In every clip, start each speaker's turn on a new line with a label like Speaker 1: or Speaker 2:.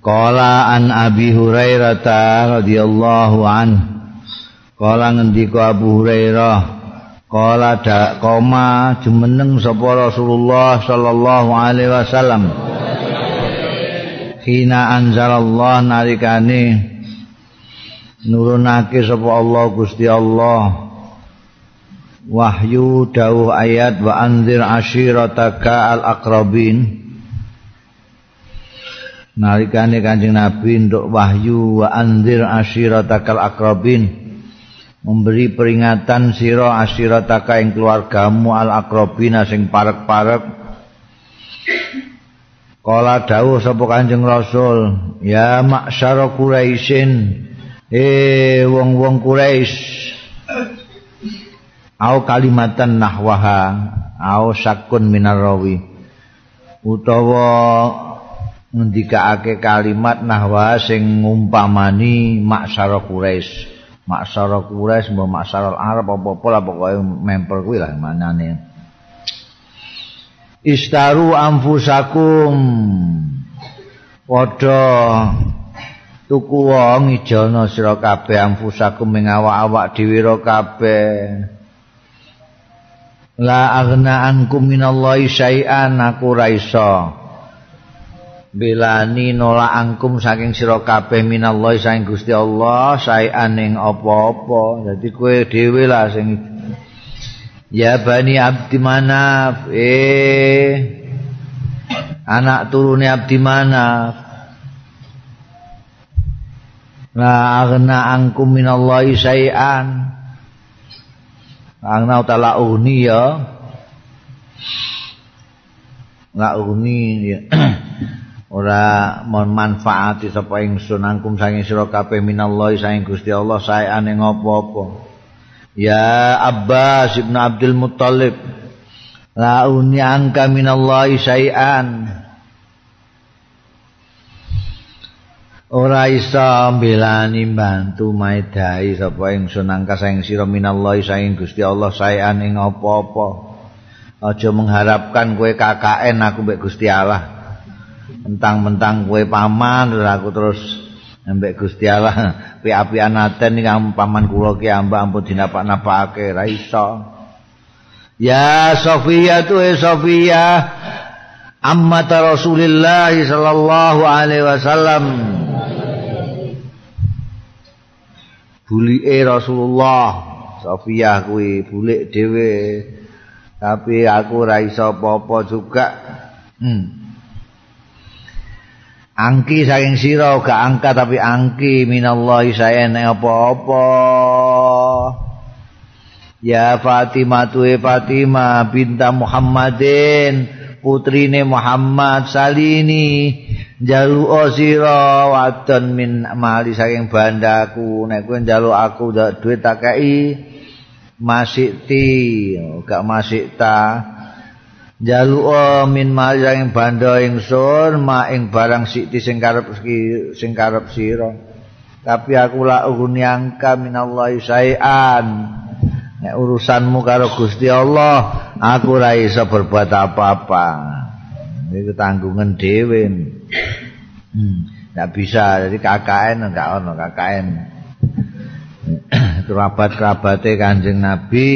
Speaker 1: Qala an Abi Hurairah radhiyallahu an. Qala ngendika Abu Hurairah Qala da koma jumeneng sapa Rasulullah sallallahu alaihi wasallam. Hina anzalallah nalikane nurunake sapa Allah Gusti Allah. Wahyu dawuh ayat wa anzir ashirataka al-aqrabin. Nalikane Kanjeng Nabi untuk wahyu wa anzir ashiratakal akrabin. Memberi peringatan sira ashirataka ing keluargamu al akrabina sing parek-parek. Kala dawuh sapa Kanjeng Rasul ya maksyara Quraisyin. Eh wong-wong Quraisy. Au kalimatan nahwaha. Au sakun minar rawi. Utawa ngendikake kalimat nahwa sing ngumpamani maksara Quraisy. Maksara Quraisy mbok maksara Arab apa-apa lah pokoke memper kuwi lah manane. Istaru anfusakum padha tuku wong ijono sira kabeh anfusakum ing awak-awak dhewe kabeh. La aghna ankum minallahi syai'an aku ra iso. Belani nolak angkum saking sira kabeh minallahi saking Gusti Allah saean ing apa-apa. Dadi kowe dhewe lah sing ya bani abdi manaf. Eh anak turune abdi manaf. La aghna angkum minallahi saean. Angna utala uni ya. La uni ya ora manfaati sapa ingsun angkum saking sira kabeh minallahi saking Gusti Allah saeane ngopo-opo. Ya Abbas ibn Abdul Muttalib la angka minallahi saean. Ora isa mbelani bantu maedai sapa ingsun angka saking sira minallahi saking Gusti Allah saeane ngopo-opo. Aja mengharapkan kowe KKN aku mbek Gusti Allah mentang-mentang kue paman aku terus ambek Gusti Allah. Api-apian aten iki paman kula ki ambak ampun dinapak-napake ra iso. Ya Sofia tu eh Sofia. Amma Rasulullah sallallahu alaihi wasallam. Bulike Rasulullah. Sofia kuwi bulik dhewe. Tapi aku ra iso apa-apa juga. Hmm. Angki saking sira gak angka tapi angki. Minallahi saene apa-apa. Ya Fatimah tuwe Fatimah binta Muhammadin putrine Muhammad salini jalu sira wadon min mali saking bandaku. Nek kowe njaluk aku duit tak kei masih ti gak masih ta jaluk min mali yang bando ingsun ma ing barang sikti sing karep sing karep sira. Tapi aku la uguni angka minallahi sayan nek urusanmu karo Gusti Allah aku ra iso berbuat apa-apa. Iki tanggungan dhewe. Hmm. nggak bisa. Jadi KKN enggak ono KKN. Kerabat-kerabate Kanjeng Nabi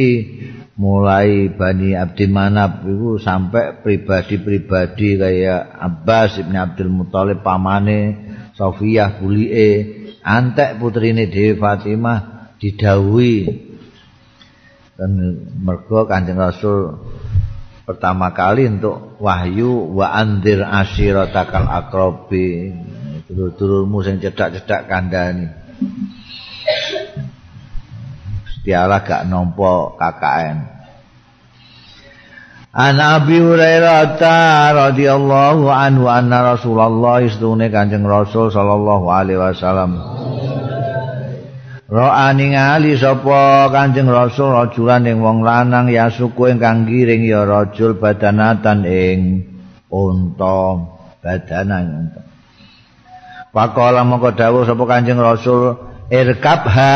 Speaker 1: mulai Bani Abdi Manab itu sampai pribadi-pribadi kayak Abbas Ibn Abdul Muthalib pamane Sofiyah bulie. Antek putrine Dewi Fatimah didawi dan mergo Kanjeng Rasul pertama kali untuk wahyu wa andir ashiratakal akrobi. Turun-turunmu sing cedak-cedak kandani Allah gak nampa KKN. An Abi Hurairah radhiyallahu anhu anna Rasulullah istune Kanjeng Rasul sallallahu alaihi wasallam Ro'a ningali sapa Kanjeng Rasul rajulan ing wong lanang ya suku ingkang giring ya rajul badanatan ing unta badanan unta Pakola moko dawuh sapa Kanjeng Rasul irkabha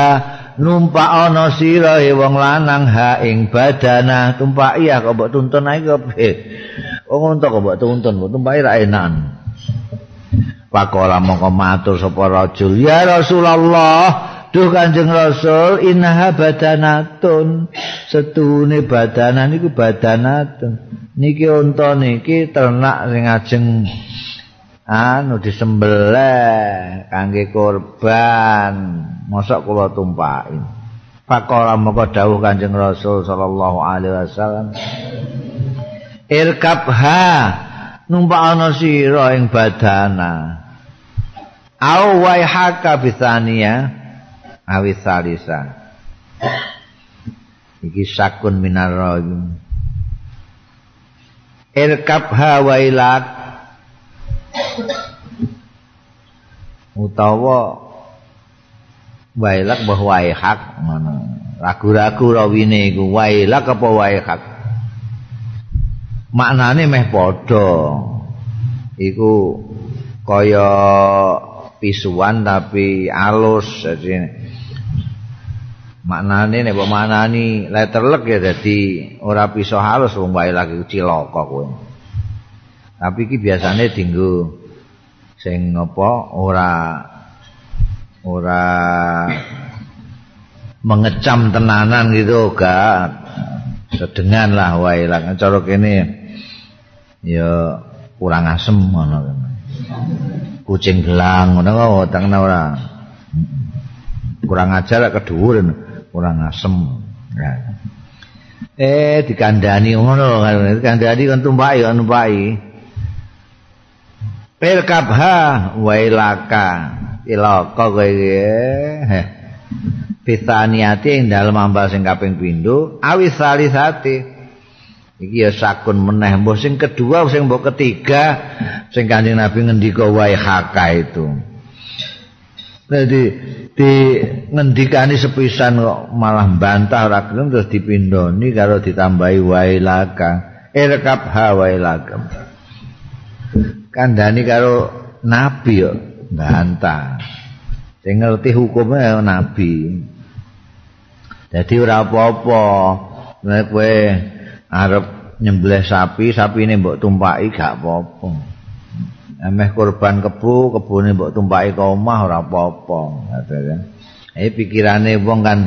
Speaker 1: numpak ana sira wong lanang ha ing badana tumpak iya kok mbok tuntun ae kok wong unta kok mbok tuntun mbok tumpak ra enak. Pakola moko matur sapa rajul. Ya Rasulullah Duh Kanjeng Rasul innaha badanatun. Setune badanan iku badanatun. Niki unta niki ternak sing ajeng anu disembelih kangge korban. Mosok kula tumpakin Pakola moko dawuh Kanjeng Rasul sallallahu alaihi wasallam. Irkabha numpak ana sira ing badana Au waihaka bisania awis salisa. Iki sakun minar rajul irkab hawailak utawa wailak mbah waihak ngono. Ragu-ragu rawine iku wailak apa waihak? Maknane meh padha. Iku kaya pisuan tapi alus jadi maknane nek mbok maknani letterlek ya dadi ora bisa halus wong wae lagi cilaka kowe tapi iki biasane dinggo sing apa ora ora mengecam tenanan gitu gak sedengan lah wae lah cara kene ya kurang asem ngono kucing gelang ngono kok ora kurang ajar kedhuwur kurang asem. Ya. Eh dikandani ngono kan dikandani kan tumpaki kan tumpaki. Pilkabha wailaka ilaka kowe. Pitaniati ing dalem ambal sing kaping pindho awis salisati. Iki ya sakun meneh mbok sing kedua sing mbok ketiga sing Kanjeng Nabi ngendika wae haka itu. Jadi di ngendikani sepisan kok malah bantah ora terus dipindoni karo ditambahi wailaka. Irkab ha wailaka. Kandhani karo nabi yo bantah. Sing ngerti hukumnya nabi. Jadi ora apa-apa. Nek kowe arep nyembelih sapi, sapine mbok tumpaki gak apa-apa. emeh korban kebu kebune mbok tumpaki ke omah ora apa-apa eh pikirane wong kan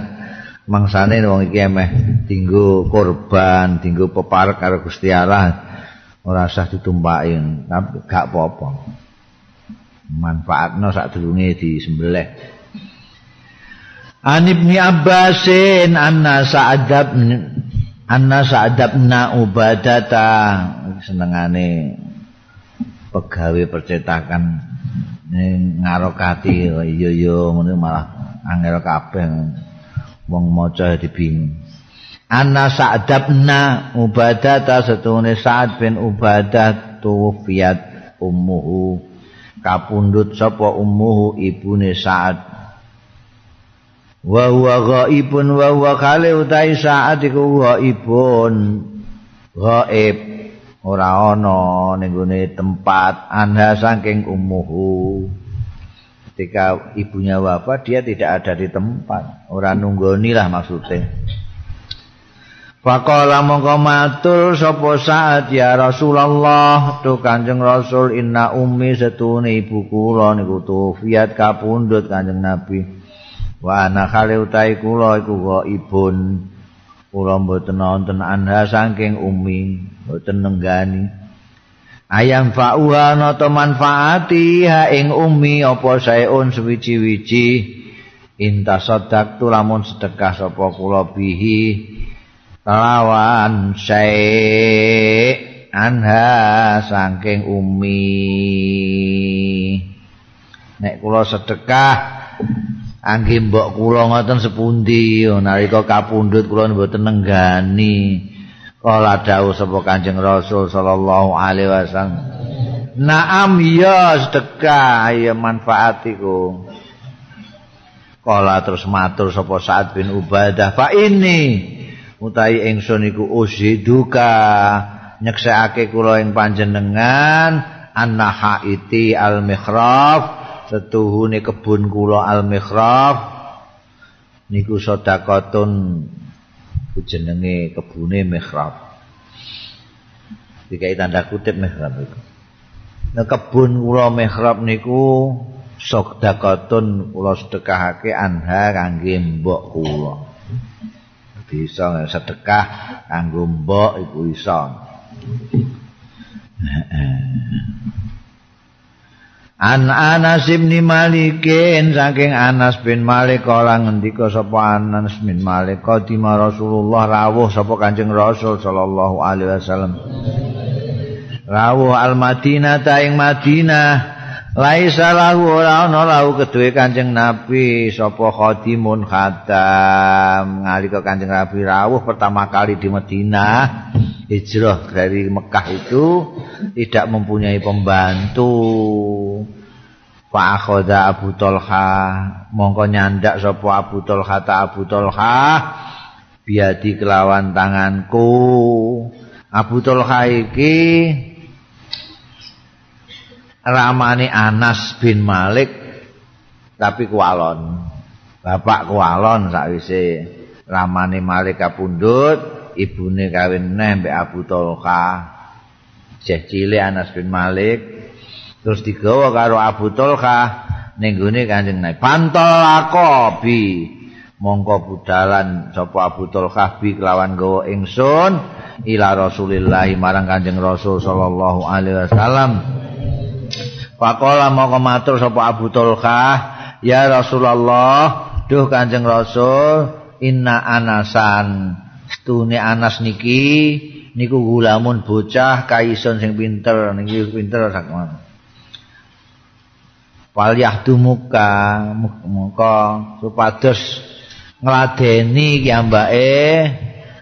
Speaker 1: mangsane wong iki emeh dinggo korban dinggo peparek karo Gusti Allah ora usah ditumpaki gak apa-apa. Manfaatno sak disembelih. An Ibni Abbasin anna sa'adab anna sa'adabna ubadata. Senengane pegawai percetakan ning ngarokati iya iya ngono malah angel kabeh. Wong maca dibingung Anna Sa'dabna Ubadata setune Sa'ad bin Ubadah tuwfiyat ummuhu. Kapundhut sapa ummuhu ibune Sa'ad wa huwa ghaibun wa huwa khali utai Sa'ad iku ghaibun. Ghaib. Ora ana ning tempat anha saking umuhu ketika ibunya wafat dia tidak ada di tempat. Ora nunggoni lah maksudnya Faqala mongko matur sapa saat ya Rasulullah? Tu Kanjeng Rasul inna ummi setune ibu kula niku tufiat kapundhut Kanjeng Nabi. Wa ana khali utai kula iku ibun. Kula mboten wonten anha saking ummi boten nenggani. Ayam fa'uha nata manfaati ha ing ummi apa saeun suwiji-wiji inta sadak lamun sedekah sapa kula bihi lawan sae anha saking ummi nek kula sedekah angge mbok kula ngoten sepundi? Nalika kapundhut kula mboten nenggani. Kala dawuh sapa Kanjeng Rasul sallallahu alaihi wasallam Naam ya sedekah ya manfaat iku Kala terus matur sapa Sa'ad bin Ubadah fa ini utahi ingsun iku usiduka nyeksekake kula ing panjenengan annahaiti al-mihraf setuhune kebun kula al-mihraf. Niku sedekatun jenenge kebune mihraf. Dikai tanda kutip mihraf iku. Nah kebun kula mihraf niku sedekatun kula sedekahake anha kangge mbok kula bisa sedekah kanggo mbok iku iso. An Anas bin Malikin saking Anas bin Malik kala ngendika sapa Anas bin Malik kadima Rasulullah rawuh sapa Kanjeng Rasul sallallahu alaihi wasallam. Rawuh al Madinah ta ing Madinah Laisa lahu ora ana lahu keduwe Kanjeng Nabi sapa khadimun khatam. Nalika Kanjeng Nabi rawuh pertama kali di Madinah hijrah dari Mekah itu tidak mempunyai pembantu. Pak akhoda Abu Tolha mongko nyandak sapa Abu Tolha ta Abu Tolha biadi kelawan tanganku. Abu Tolha iki ramane Anas bin Malik tapi kualon. Bapak kualon sakwise ramane Malik kapundhut, ibune kawin neh mbek Abu Tolka. Jeh cilik Anas bin Malik terus digawa karo Abu Tolka ning gone Kanjeng Nabi. Pantol akobi. Mongko budalan sapa Abu Tolka bi kelawan gawa ingsun ila Rasulillah marang Kanjeng Rasul sallallahu alaihi wasallam. Pakola mau matur sapa Abu Tulkah, ya Rasulullah, duh Kanjeng Rasul, inna anasan stune Anas niki niku gulamun bocah kaison sing pinter niki pinter sakmon. Wal yahdumuka muka supados ngladeni kiambake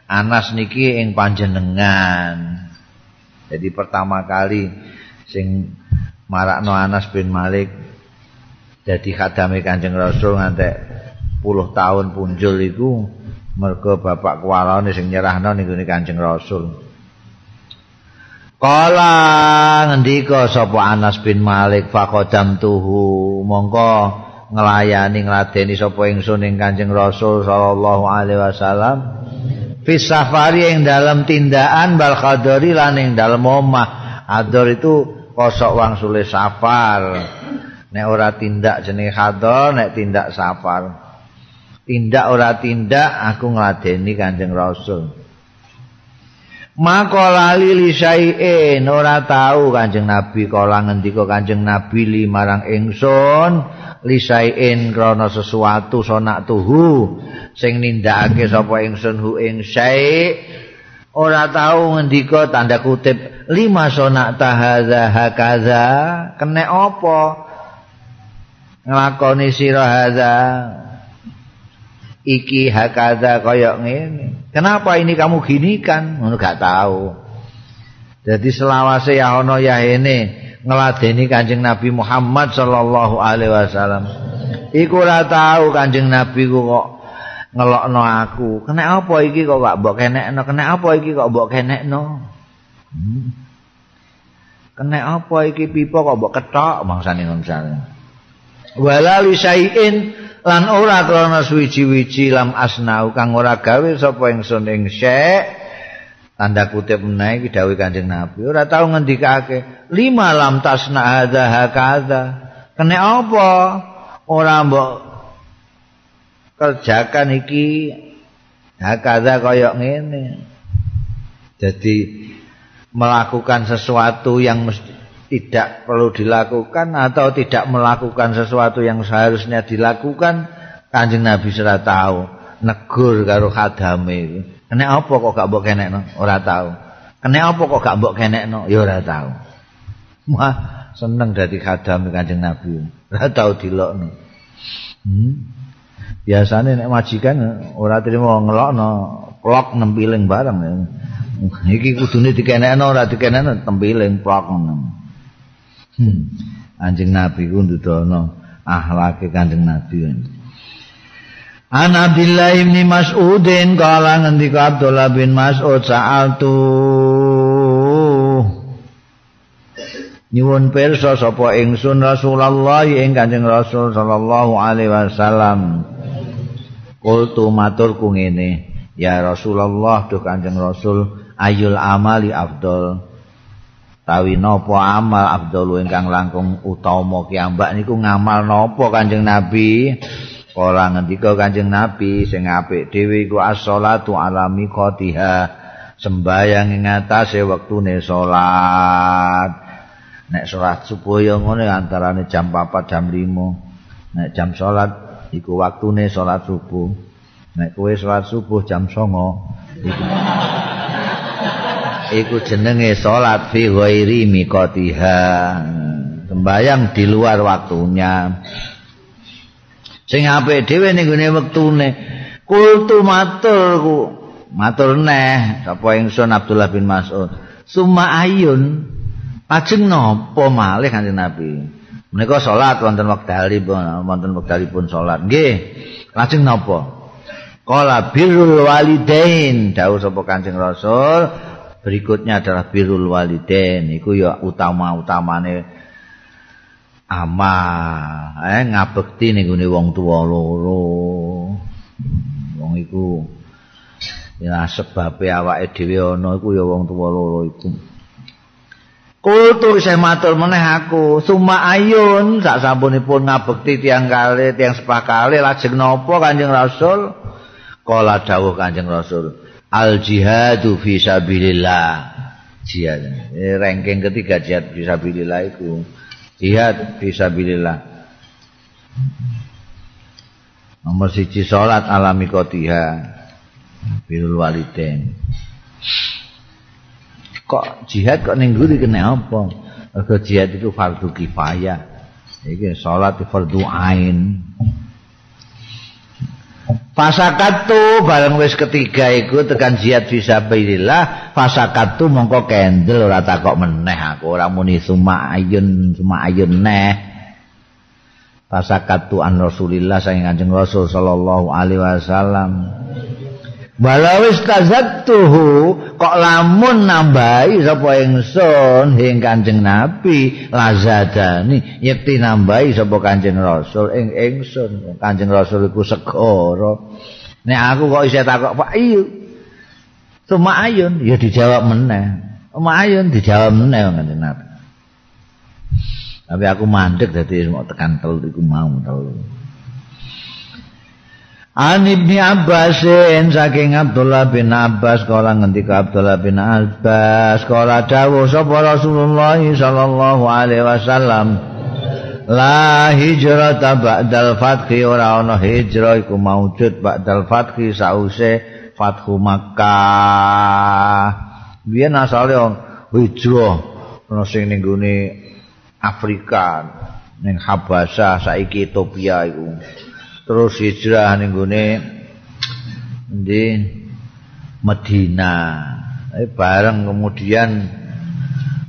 Speaker 1: Anas niki ing panjenengan. Jadi pertama kali sing marakno Anas bin Malik. Jadi khadame Kanjeng Rasul ngantek puluh tahun punjul iku mergo bapak kuwalane sing nyerahno ning Kanjeng Rasul. Kala ngendika sapa Anas bin Malik faqadam tuhu mongko nglayani ngladeni sapa ingsun ing Kanjeng Rasul sallallahu alaihi wasallam. Fi safari ing dalam tindakan bal khadari lan ing dalem omah. Ador itu kosok wang sulit safar. Nek ora tindak jenenge khadol nek tindak safar. Tindak ora tindak aku ngladeni kanjeng rasul. Maka lali li syai'in ora tahu kanjeng nabi kala ngendika kanjeng nabi li marang ingsun li syai'in krana sesuatu sonak tuhu sing nindakake sapa ingsun hu ing syai' ora tahu ngendika tanda kutip lima sonak tahadha hakaza. Kene apa? Nglakoni sira hadza iki hakaza kaya ngene. Kenapa ini kamu gini kan gak tahu jadi selawase ya ono ya ini ngeladeni kanjeng Nabi Muhammad sallallahu alaihi wasallam. Iku ora tahu kanjeng Nabi kok ngelokno aku. Kena apa iki kok gak mbok kenekno? Kena apa iki kok mbok kenekno? Hmm. Kena apa iki pipa kok mbok ketok mangsane ngono Wala li syai'in lan ora krana suwi-wiji lam asnau kang ora gawe sapa ingsun ing syek tanda kutip menawa iki dawuh Kanjeng Nabi ora tau ngendikake lima lam tasna hadza hakadha kene apa ora mbok kerjakan iki hakadha kaya ngene. Jadi melakukan sesuatu yang mesti tidak perlu dilakukan atau tidak melakukan sesuatu yang seharusnya dilakukan kanjeng Nabi sudah tahu negur karo khadame. Itu kena apa kok gak mbok kenekno? Ora tahu kena apa kok gak mbok kenekno? Ya ora tahu wah seneng dadi khadame kanjeng Nabi. Ora tahu dilokno. Hmm. Biasane nek majikan ora trimo ngelokno plok nempiling bareng. Iki kudune dikenekno ora dikenekno tempiling plok hmm. anjing nabi ku ndudono akhlake kanjeng nabi. An Abdullah bin Mas'udin kala ngendika Abdullah bin Mas'ud sa'altu. Nyuwun pirsa sapa ingsun Rasulullah ing Kanjeng Rasul sallallahu alaihi wasallam Kultu maturku ngene ya Rasulullah duh Kanjeng Rasul ayul amali afdol tawi napa amal afdol ingkang langkung utama kiambak niku ngamal napa Kanjeng Nabi Ora ngendika Kanjeng Nabi sing apik dhewe iku as-shalatu ala miqatiha sembayang ing atase wektune salat. Nek salat subuh ya ngene antarane jam 4 jam 5. Nek jam salat iku wektune salat subuh. Nek kowe salat subuh jam 09 iku Iku jenenge salat fi ghairi miqatiha. Sembayang di luar waktunya. sing apik dhewe ning gone wektune kultu matur ku matur neh sapa ingsun Abdullah bin Mas'ud summa ayun ajeng napa malih kanjeng Nabi menika salat wonten wektalipun wonten wektalipun salat. Nggih. Lajeng napa? Kala birrul walidain. Dawuh sapa Kanjeng Rasul. Berikutnya adalah birrul walidain. Iku ya utama-utamane amal. Eh ngabekti ning gone wong tuwa loro. Wong iku ya sebabe awake dhewe ana iku ya wong tuwa loro iku Kultu saya matur meneh aku. Suma ayun Sak sampunipun ngabekti tiang kali Tiang sepakali Lajeng nopo kanjeng rasul? Kala dawuh kanjeng rasul Al jihadu fisabilillah Jihad. Ranking ketiga jihad fisabilillah itu. Jihad fisabilillah nomor siji salat alami kotiha birul waliden kok jihad kok ning guri kena apa? Mergo jihad itu fardu kifayah. Iki salat fardu ain. Fasakatu bareng wis ketiga iku tekan jihad fisabilillah fasakatu mongko kendel ora takok meneh aku ora muni suma ayun suma ayun neh. Fasakatu an Rasulillah saking Kanjeng Rasul sallallahu alaihi wasallam Walawis tazattuhu kok lamun nambahi sapa ingsun ing Kanjeng Nabi lazadani yekti nambahi sapa Kanjeng Rasul ing ingsun Kanjeng Rasul iku segara nek aku kok isih takok Pak iya Cuma ayun ya dijawab meneh. Cuma ayun dijawab meneh Kanjeng Nabi. Tapi aku mandek dadi mau tekan telu iku mau telu. An Ibni Abbas saking Abdullah bin Abbas kala ngendika Abdullah bin Abbas kala dawuh sapa Rasulullah sallallahu alaihi wasallam La hijrah ba'dal fathi ora ana hijrah iku maujud ba'dal fathi sause fathu Makkah. Biyen asale hijrah ana sing ning Afrika ning Habasah saiki Ethiopia iku. Terus hijrah ning gone di Medina. Eh, bareng kemudian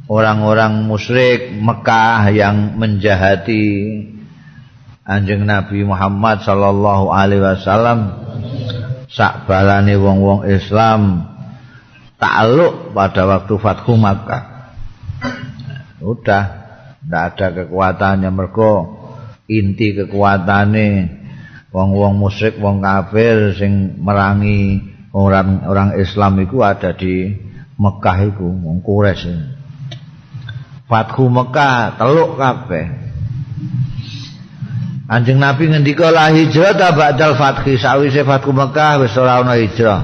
Speaker 1: orang-orang musyrik Mekah yang menjahati Anjing Nabi Muhammad sallallahu alaihi wasallam sak balane wong-wong Islam takluk pada waktu Fathu Makkah. Udah, tidak ada kekuatannya mereka inti kekuatannya wong-wong musyrik, wong kafir sing merangi orang-orang Islam iku ada di Mekah iku, wong Quraisy. Fathu Mekah teluk kabeh. Anjing Nabi ngendika la hijrah ta ba'dal fathi sawise Fathu Mekah wis ora ana hijrah.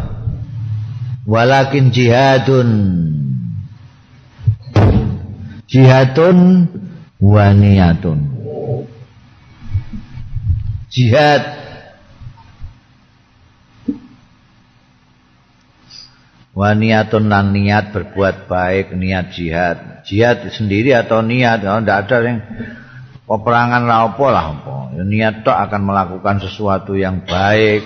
Speaker 1: Walakin jihadun. Jihadun wa niyatun. Jihad. Wa niatun niat berbuat baik niat jihad. Jihad sendiri atau niat kalau tidak ada yang peperangan lah apa lah apa. Niat tok akan melakukan sesuatu yang baik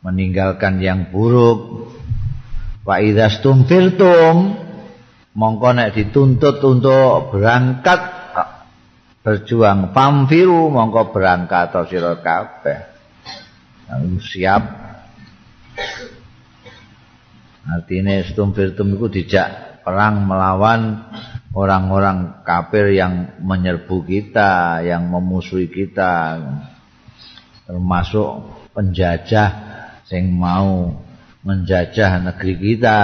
Speaker 1: meninggalkan yang buruk. Wa idzastum firtum mongko nek dituntut untuk berangkat berjuang. Pamfiru mongko berangkat sira kabeh. Siap. Artinya stum firtum itu dijak perang melawan orang-orang kafir yang menyerbu kita yang memusuhi kita termasuk penjajah yang mau menjajah negeri kita.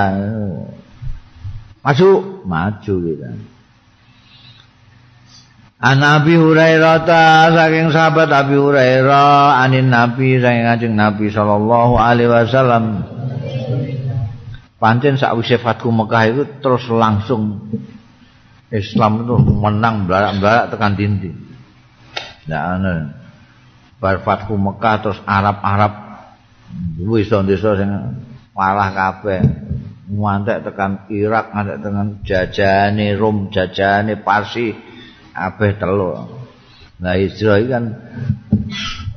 Speaker 1: Masuk maju kita An Nabi Hurairah ta saking sahabat Abi Hurairah anin Nabi saking kanjeng Nabi sallallahu alaihi wasallam. Pancen sakwise Fathu Mekah itu terus langsung Islam itu menang belarak-belarak tekan dindi. Nah, anu, bar Fathu Mekah terus Arab-Arab wis desa sing kalah kabeh. Ngantek tekan Irak ngantek tekan jajane Rom jajane Parsi kabeh telu nah hijrah kan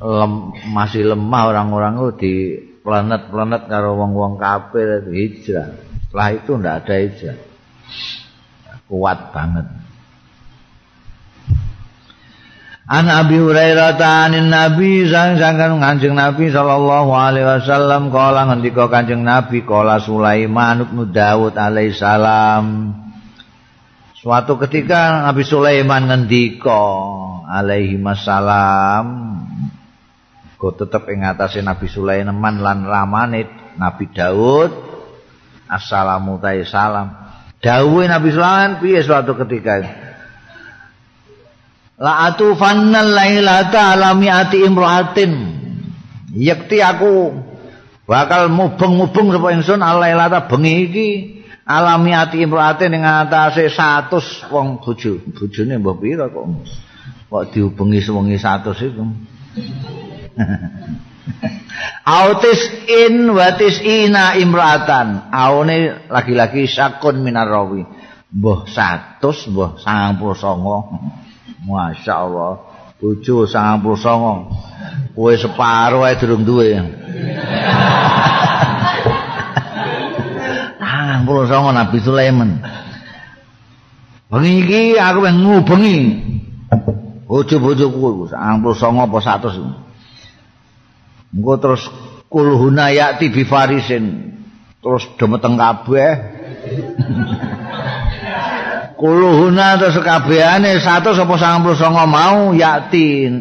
Speaker 1: lem, masih lemah orang-orang itu di planet-planet karo wong-wong kafir hijrah. Setelah itu ndak ada hijrah. Kuat banget. An Abi Hurairah ta'anin Nabi sang sangkan kanjeng Nabi sallallahu alaihi wasallam kala ngendika kanjeng Nabi kala Sulaiman bin Daud alaihi salam Suatu ketika Nabi Sulaiman ngendika alaihi wasallam go tetep ing atase Nabi Sulaiman lan ramane Nabi Daud. Assalamu salam. Dawuhe Nabi Sulaiman piye suatu ketika La atu fannal lailata alami ati imraatin. Yakti aku bakal mubeng-mubeng sapa ingsun alailata bengi iki alami ati imraatin ing atase 100 wong bojo. Bojone mbah pira kok. Kok diubengi sewengi 100 itu. Autis in watis ina imraatan. Aune lagi-lagi sakun minarawi. Mbah 100, mbah 99. Masya Allah Bojo sangang puluh songong Kue separuh aja durung duwe Sangang puluh songong Nabi Sulaiman. Bengi iki aku yang ngubengi. Bojo-bojo kue Sangang puluh songong apa satu Engko terus Kulhuna yakti bifarisin Terus demeteng kabeh. Kuluhuna terus kabehane 100 apa 99 mau? Yakti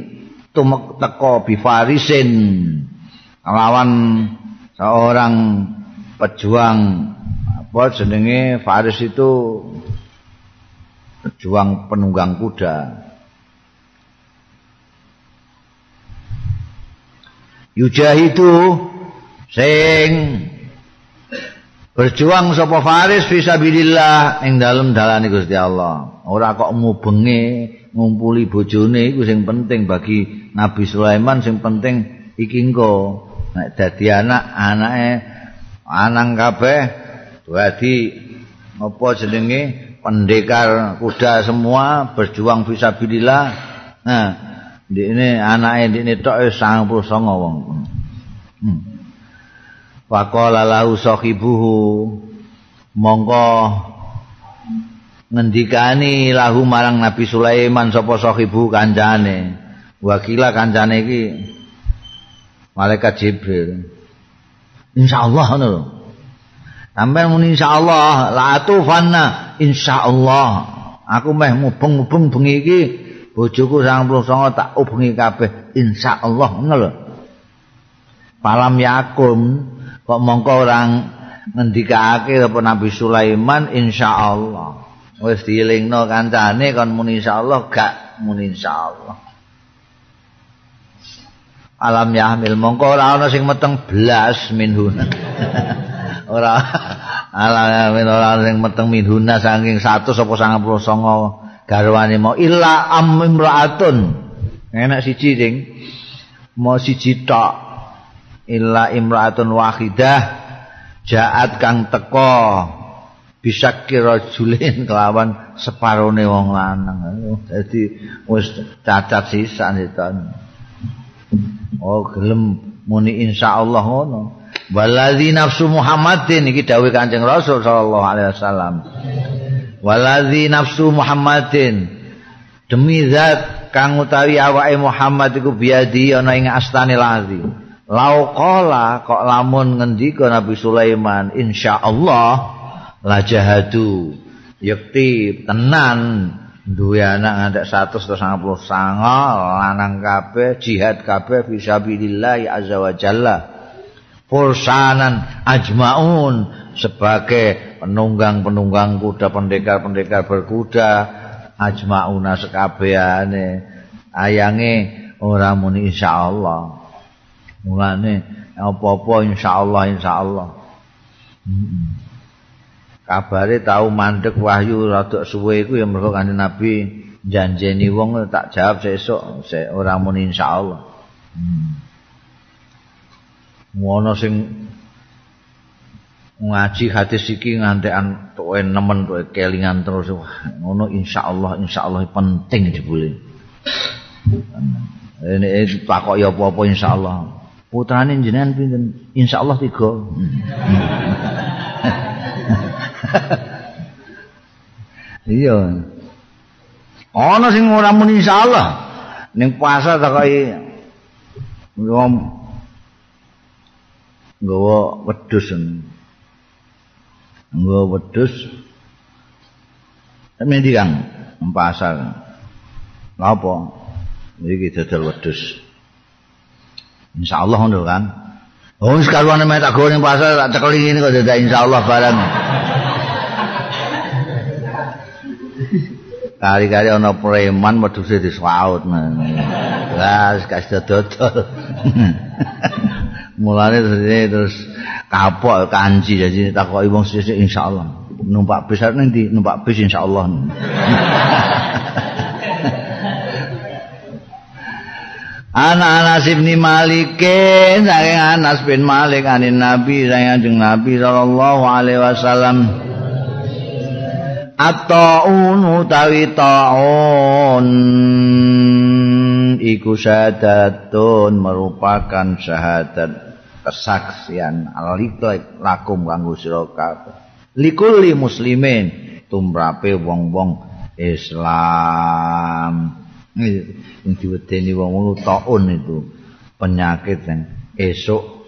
Speaker 1: tumek teko bifarisin lawan seorang pejuang apa jenenge Faris itu pejuang penunggang kuda? Yujahidu sing berjuang sapa faris fisabilillah ing dalem dalane Gusti Allah. Ora kok mubengi ngumpuli bojone iku sing penting bagi Nabi Sulaiman sing penting iki engko. Nek dadi anak anake anang kabeh dadi apa jenenge pendekar kuda semua berjuang fisabilillah nah ini anake ini tok 99 wong hmm. Faqala lahu sahibuhu mongko ngendikani lahu marang Nabi Sulaiman sapa sahibu kancane. Wakila kancane iki malaikat Jibril. Insyaallah ngono lho. Sampai muni insyaallah la atufanna insyaallah. Aku meh mubeng-mubeng bengi iki bojoku 99 tak ubengi kabeh insyaallah ngono lho. Palam yakum kok mongko orang ngendikake apa Nabi Sulaiman insyaallah wis dielingno kancane kon muni insyaallah gak muni insyaallah alam yahmil mongko ora ana sing meteng blas minhuna ora alam yahmil ora sing meteng minhuna saking 100 apa 99 garwane mau illa amimraatun enak siji sing mau siji tok. Illa imraatun wahidah. Jaat kang teko. Bisa kira julin kelawan separone wong lanang. Dadi wis cacat sisa itu oh gelem muni insyaallah ngono Waladzi nafsu Muhammadin iki dawuh Kanjeng Rasul sallallahu alaihi wasallam. Waladzi nafsu Muhammadin demi zat kang utawi awake Muhammad iku biadi ana ing astane lazi. Lau qala kok lamun ngendika Nabi Sulaiman insyaallah la jahadu yakti tenan duwe anak ngantek 199 lanang kabeh jihad kabeh fisabilillah azza wa jalla. Fursanan ajmaun sebagai penunggang-penunggang kuda pendekar-pendekar berkuda. Ajmauna sekabehane ayange ora muni insyaallah. Mulane apa-apa insyaallah insyaallah. Hmm. Kabare tau mandek wahyu rada suwe iku ya mergo kanjeng Nabi janjeni wong tak jawab sesuk se ora muni insyaallah. Hmm. ngono sing ngaji hadis iki ngantekan tuwe nemen tuwe kelingan terus. Ngono insyaallah insyaallah penting dibule ini eh, pakok ya apa-apa insyaallah. Putrane jenengan pinten? Insyaallah tiga iya ana sing ora muni insyaallah ning pasar takoki ngom nggawa wedhus nggawa wedhus Mendi kang pasar. Apa? Iki dodol wedhus. Insyaallah ngono kan. Oh, sekaluane mek tak ning pasar tak cekeli ngene kok dadak insyaallah barang. Kali-kali ana preman wedhuse diswaut. Lah, kasih dodol. mulane terus kapok kanji jadi takoki wong sesuk insyaallah numpak bis nanti numpak bis insyaallah Anak Anas bin Malik saking Anas bin Malik anin Nabi saking Nabi sallallahu alaihi wasallam At-ta'un utawi ta'un. Iku syahadatun merupakan syahadat kesaksian. Aliklik lakum kanggo sira kabeh. Likulli muslimin tumrape wong-wong Islam. Ini diwedeni wong-wong taun itu penyakit yang esok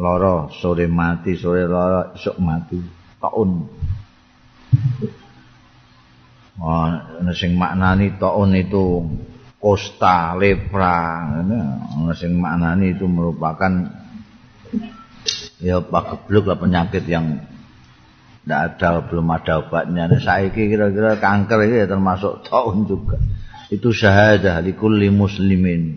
Speaker 1: loro sore mati sore loro esok mati. Taun oh, sing maknani taun itu kosta lepra. Ana sing maknani itu merupakan ya pagebluk lah penyakit yang tidak ada belum ada obatnya. Saiki kira-kira kanker itu ya termasuk tahun juga. Itu syahadah di kulli muslimin.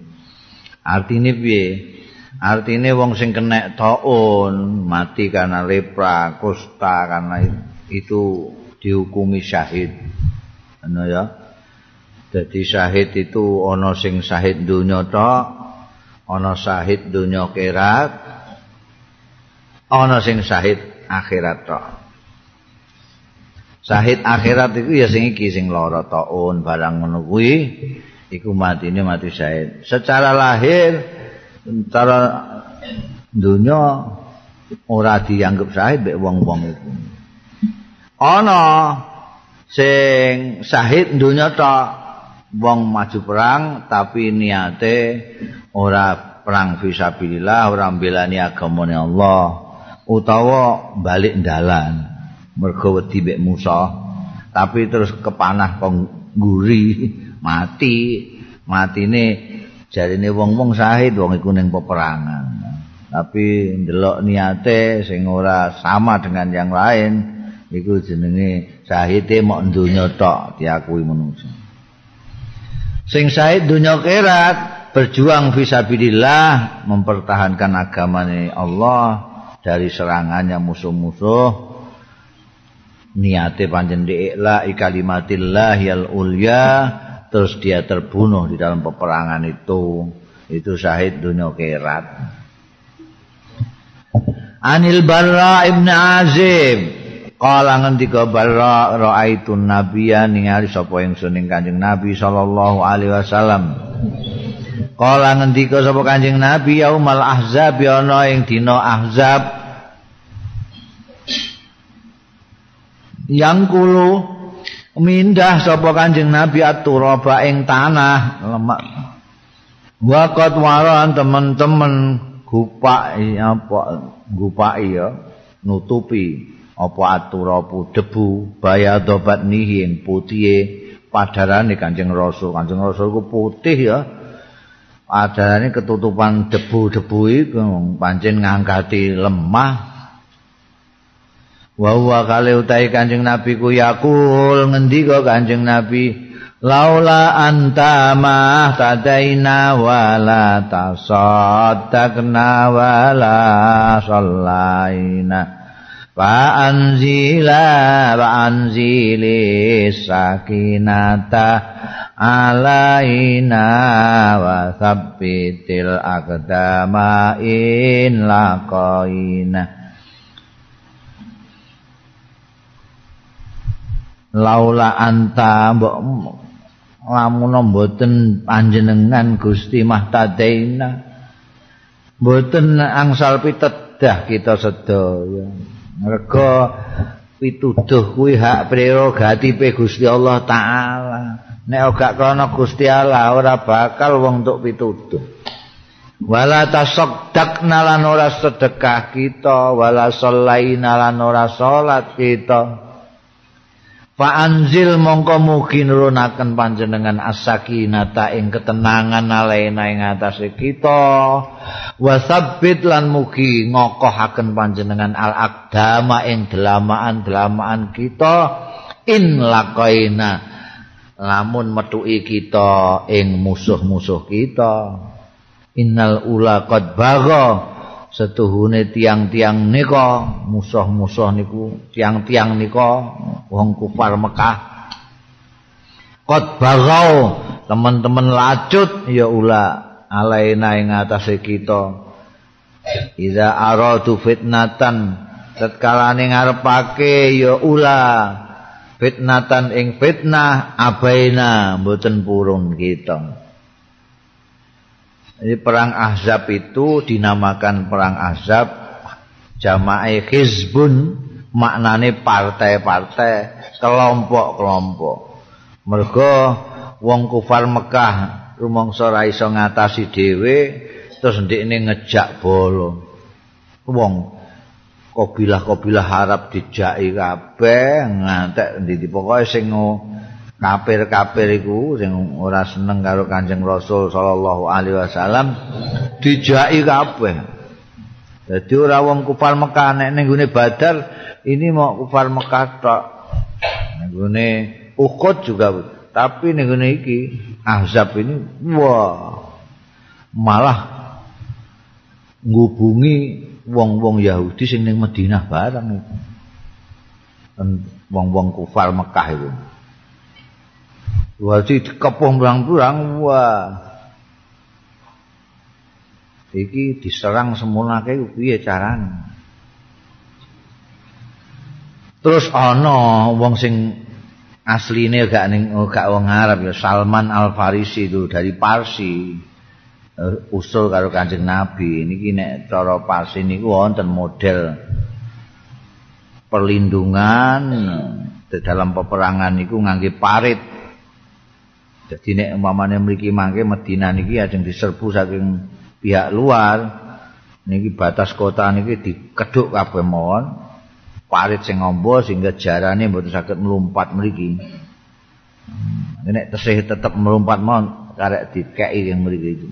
Speaker 1: Artinya piye? Artinya wong sing kena tahun mati karena lepra kusta karena itu dihukumi syahid ano ya jadi syahid itu ono sing syahid dunya tok ono syahid dunya kerat ana sing syahid akhirat tok. Syahid akhirat iku ya sing iki sing lara taun barang ngono kuwi iku matine mati syahid. Secara lahir secara dunya ora dianggap syahid mek wong-wong iku. Ana sing syahid dunya tok wong maju perang tapi niate ora perang fisabilillah ora mbelani agamane Allah. utawa balik dalan mergo wedi mek tapi terus kepanah kong mati matine jarine wong-wong sahid wong iku ning peperangan tapi ndelok niate sing ora sama dengan yang lain iku jenenge sahide mok donya tok diakui manusa sing sahid donya kerat berjuang fisabilillah mempertahankan agamane Allah dari serangannya musuh-musuh. Niate panjen diikla ikalimatillah yal ulya terus dia terbunuh di dalam peperangan itu. Itu syahid dunia kerat Anil Barra ibn Azim Kala ngendika Barra ra'aitun nabiya ningali sapa ingsun ing Kanjeng Nabi sallallahu alaihi wasallam. Kala ngendika sapa Kanjeng Nabi yaumal ahzab ana ing dina ahzab. Yang kulo mindah sapa Kanjeng Nabi aturaba ing tanah lemak. Waqat waran teman-teman gupak apa gupak ya nutupi apa aturapu debu bayadobat nihi ing putih padarane Kanjeng Rasul. Kanjeng Rasul ku putih ya. Adarane ketutupan debu-debu iku pancen ngangkati lemah. Wa huwa kale utahe Kanjeng Nabi ku yakul ngendika Kanjeng Nabi? Laula anta ma tadaina wala tasaddaqna wala sallaina wa anzila wa anzili sakinata alaina wa sabbitil aqdama in laqaina. Laula anta mbok lamun mboten panjenengan Gusti Mahtadaina mboten angsal pitedah kita sedaya mergo pituduh kuwi hak prerogatif Gusti Allah taala. Nek gak krana Gusti Allah ora bakal wong untuk pituduh. Wala tasaddaqna lan ora sedekah kita wala shallaina lan ora salat kita Fa anzil mongko mugi nurunaken panjenengan as-sakinata ing ketenangan alaina ing atase kita. Wa sabbit lan mugi ngokohaken panjenengan al-aqdama ing delamaan-delamaan kita. In laqaina lamun metuki kita ing musuh-musuh kita. Innal ula qad bagha setuhune tiang-tiang nika musuh-musuh niku tiang-tiang nika wong kufar Mekah qad bagha teman-teman lacut ya ula alaina ing atase kita Iza aradu fitnatan tatkala ngarepake ya ula fitnatan ing fitnah abaina mboten purun kita. Jadi perang Ahzab itu dinamakan perang Ahzab jamaah hizbun maknane partai-partai kelompok-kelompok. Mergo wong kufar Mekah rumangsa ora iso ngatasi dhewe terus ndekne ngejak bolo. Wong kabilah-kabilah Arab dijaki kabeh ngantek ndi pokoke sing kafir-kafir iku sing ora seneng karo Kanjeng Rasul sallallahu alaihi wasallam dijaki kabeh. Dadi ora wong kufar Mekah nek ning gone Badar ini mau kufar Mekah tok. Ning gone Uhud juga tapi ning gone iki Ahzab ini wah malah ngubungi wong-wong Yahudi sing ning Madinah bareng. Wong-wong kufar Mekah itu. Wajib dikepung berang-berang, wah. Iki diserang semula kayak piye carane. Terus ana wong sing asline gak ning gak wong Arab ya Salman Al Farisi itu dari Parsi. uh, usul karo Kanjeng Nabi niki nek cara pas niku wonten model perlindungan dalam peperangan niku ngangge parit. Jadi nek umpamane mriki mangke Madinah niki ajeng diserbu saking pihak luar. Niki batas kota niki dikeduk kabeh mawon. Parit sing ngombo sehingga jarane mboten saged melompat mriki. Nek tesih tetep melompat mawon karek dikeki yang mriki itu.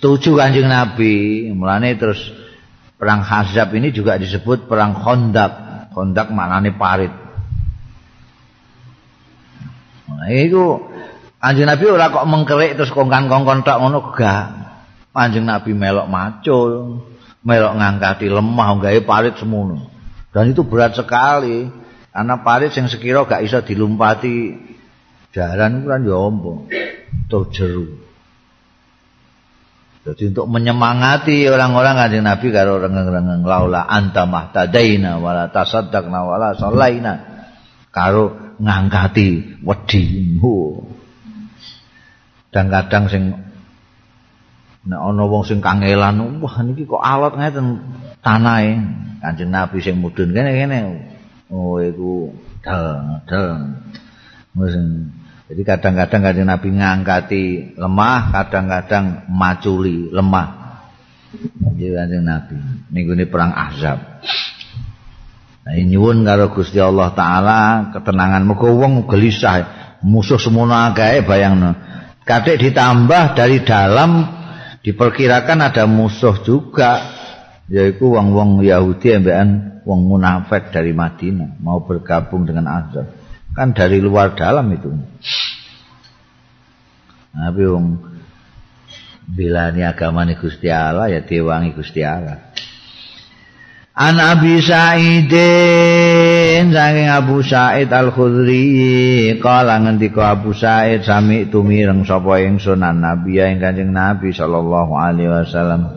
Speaker 1: setuju kanjeng Nabi mulane terus perang Hazab ini juga disebut perang Khondak Khondak maknanya parit nah itu kanjeng Nabi ora kok mengkerik terus kongkan-kongkon tak ngono gak kanjeng Nabi melok macul melok ngangkati lemah gawe parit semono. Dan itu berat sekali karena parit yang sekira gak bisa dilumpati. Jalan itu kan ya tuh jeru. Jadi untuk menyemangati orang-orang kanjeng Nabi karo rengeng-rengeng laula anta mahtadaina wala tasaddaqna wala sallaina karo ngangkati wedi. kadang-kadang sing nek ana wong sing kangelan wah niki kok alot ngeten tanahe? Kanjeng nabi sing mudhun kene kene oh iku jadi kadang-kadang kanjeng nabi ngangkati lemah kadang-kadang maculi lemah. Jadi kanjeng nabi. Minggu ini perang ahzab Nyuwun karo Gusti Allah taala ketenangan. Muga wong gelisah musuh semono akeh bayangno. Kadek ditambah dari dalam diperkirakan ada musuh juga yaitu wong-wong Yahudi ambekan wong munafik dari Madinah mau bergabung dengan Azab kan dari luar dalam itu. Tapi wong bilani agama Gusti Allah ya diwangi Gusti Allah An Abi Sa'idin saking Abu Sa'id Al-Khudri kala ngendika Abu Sa'id sami tumireng sapa ingsun an Nabi ing Kanjeng Nabi sallallahu alaihi wasallam.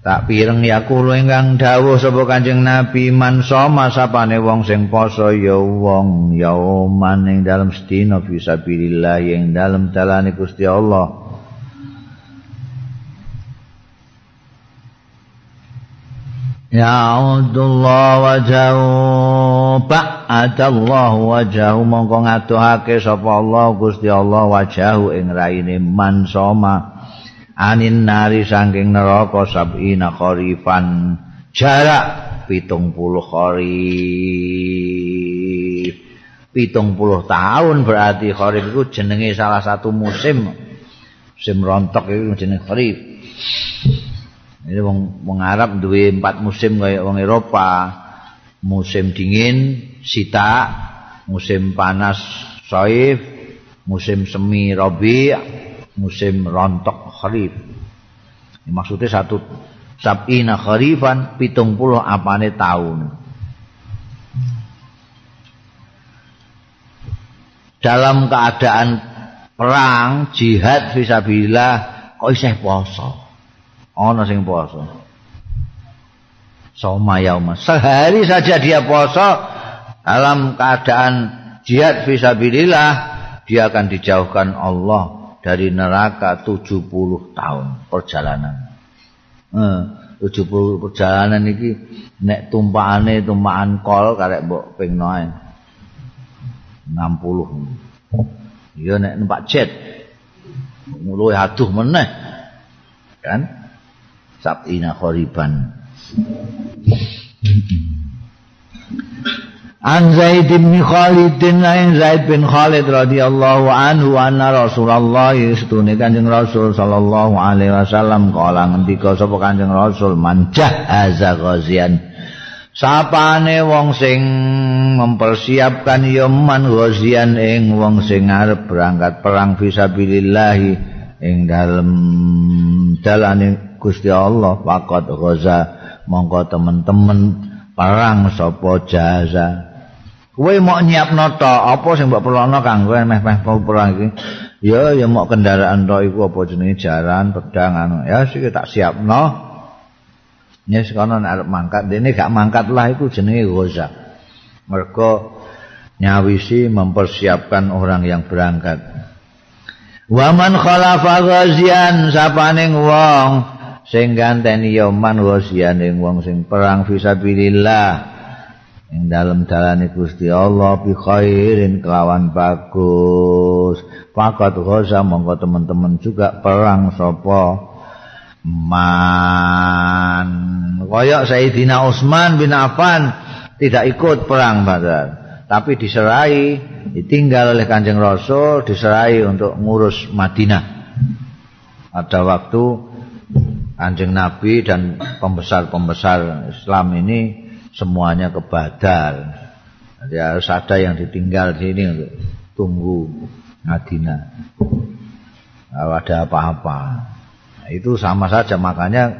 Speaker 1: Tak pireng ya kula ingkang dawuh sapa Kanjeng Nabi man soma sapane wong sing poso ya wong ya man ing dalem sedina fisabilillah ing dalem dalane Gusti Allah Ya'udullah wajahu Ba'adallah wajahu Mongko ngaduhake sapa Allah Gusti Allah wajahu ing raine man soma Anin nari saking neraka sab'ina kharifan. Jarak pitung puluh kharif. Pitung puluh tahun berarti kharif itu jenenge salah satu musim. Musim rontok itu jenenge kharif Ini wong wong Arab duwe empat musim kaya wong Eropa. Musim dingin sita, musim panas saif, musim semi rabi, musim rontok kharif. Ini maksudnya satu sab'ina kharifan pitung puluh apane tahun. Dalam keadaan perang, jihad visabilillah kok isih poso. Ana sing poso soma yauma. Sehari saja dia poso dalam keadaan jihad fisabilillah dia akan dijauhkan Allah dari neraka 70 tahun perjalanan. Eh, 70 perjalanan iki nek tumpakane tumpakan kol karek mbok ping 60 iya nek numpak jet. Mulu aduh meneh. Kan sab'ina khoriban. An Zaid bin Khalid lain Zaid bin Khalid radhiyallahu anhu anna Rasulullah istune Kanjeng Rasul sallallahu alaihi wasallam kala ngendika sapa Kanjeng Rasul manjah azza ghazian. Sapane wong sing mempersiapkan ya man ghazian ing wong sing arep berangkat perang fisabilillah ing dalem dalane Gusti Allah faqad ghaza mongko temen-temen perang sapa jaza. Kowe mau nyiapno to? Apa sing mbok perlono kanggo meh-meh perang iki? Ya ya mau kendaraan to iku apa jenenge? Jaran pedang anu. Ya sik tak siapno. Nyes kono nek arep mangkat. Dene gak mangkat lah iku jenenge ghaza. Mergo nyawisi mempersiapkan orang yang berangkat. Waman khalafa ghazian sapaning wong sing ganteni ya man ing wong sing perang fisabilillah ing dalem dalane Gusti Allah bi khairin kelawan bagus. Fakat ghaza monggo teman-teman juga perang sapa? Man. Kaya Sayyidina Utsman bin Affan tidak ikut perang Badar tapi diserai ditinggal oleh Kanjeng Rasul diserai untuk ngurus Madinah. Ada waktu Kanjeng Nabi dan pembesar-pembesar Islam ini semuanya ke Badar. Jadi harus ada yang ditinggal di sini untuk tunggu Madinah. Kalau ada apa-apa. Nah, itu sama saja makanya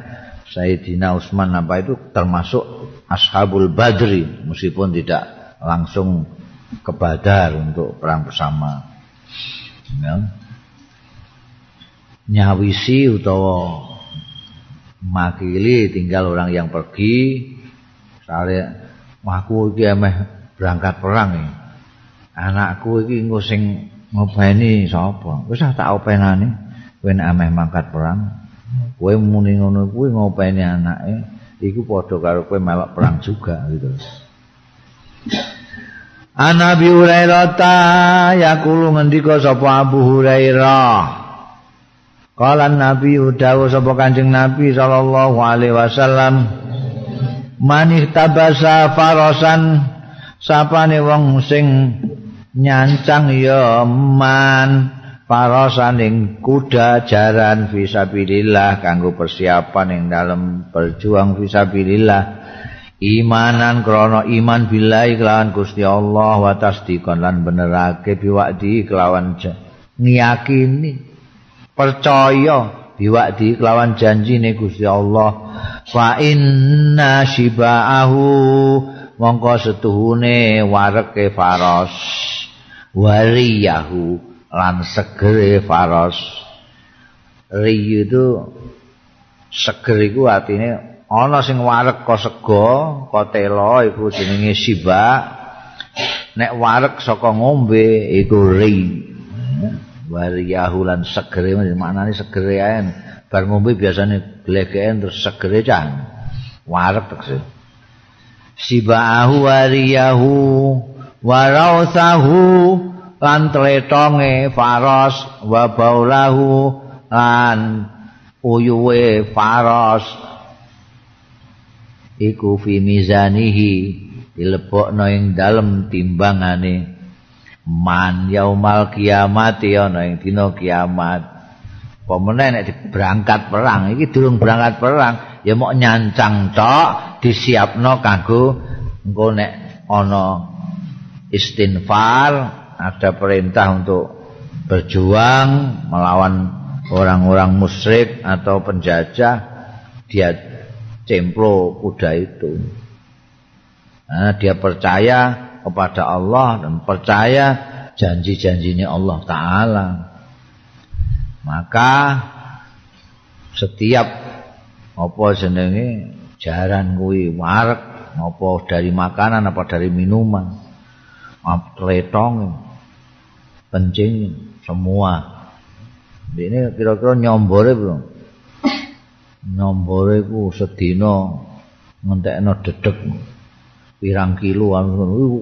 Speaker 1: Sayyidina Utsman apa itu termasuk Ashabul Badri meskipun tidak langsung ke Badar untuk perang bersama. Ya. Nyawisi utawa makili tinggal orang yang pergi. Sare aku iki emeh berangkat perang anakku iki engko sing ngopeni sapa? Wis tak openane kowe ameh mangkat perang. Kowe muni ngono kuwi ngopeni anake. Iku padha karo kowe melok perang juga gitu. Ana Abi Hurairah ta yaqulu ngendika sapa Abu Hurairah Kala Nabi dawuh sapa Kanjeng Nabi sallallahu alaihi wasallam Manih tabasa farasan sapane wong sing nyancang ya man farasan ing kuda jaran fisabilillah kanggo persiapan ing dalem berjuang fisabilillah. Imanan krana iman billahi kelawan Gusti Allah wa tasdiqan lan benerake biwakdi kelawan ngiyakini percaya. Biwakdi kelawan janjine Gusti Allah. Fa inna shibaahu. Mongko setuhune wareke faros. Wariyahu. Lan segere faros. Riyu itu seger iku artine ana sing wareg ka sega ka tela iku jenenge siba nek wareg saka ngombe iku ri wariyahu lan segere maknane segere ae. Bar ngombe biasane glegeken terus segere can wareg tekse sibahu wariyahu warausahu lan tletonge faros wa baulahu lan uyuwe faros. Iku fi mizanihi dilebokno ing dalem timbangane man yaumal kiamat ana ing dina kiamat. Pemene nek berangkat perang? Iki durung berangkat perang. Ya mok nyancang tok disiapno kanggo engko nek ana istinfar ada perintah untuk berjuang melawan orang-orang musyrik atau penjajah dia cemplo kuda itu. Nah, dia percaya kepada Allah dan percaya janji-janjinya Allah Ta'ala. Maka setiap apa jenenge jaran kuwi warek apa dari makanan apa dari minuman letong kencing semua. Ini kira-kira nyombore belum nombore ku sedina ngentekno dedek pirang kilo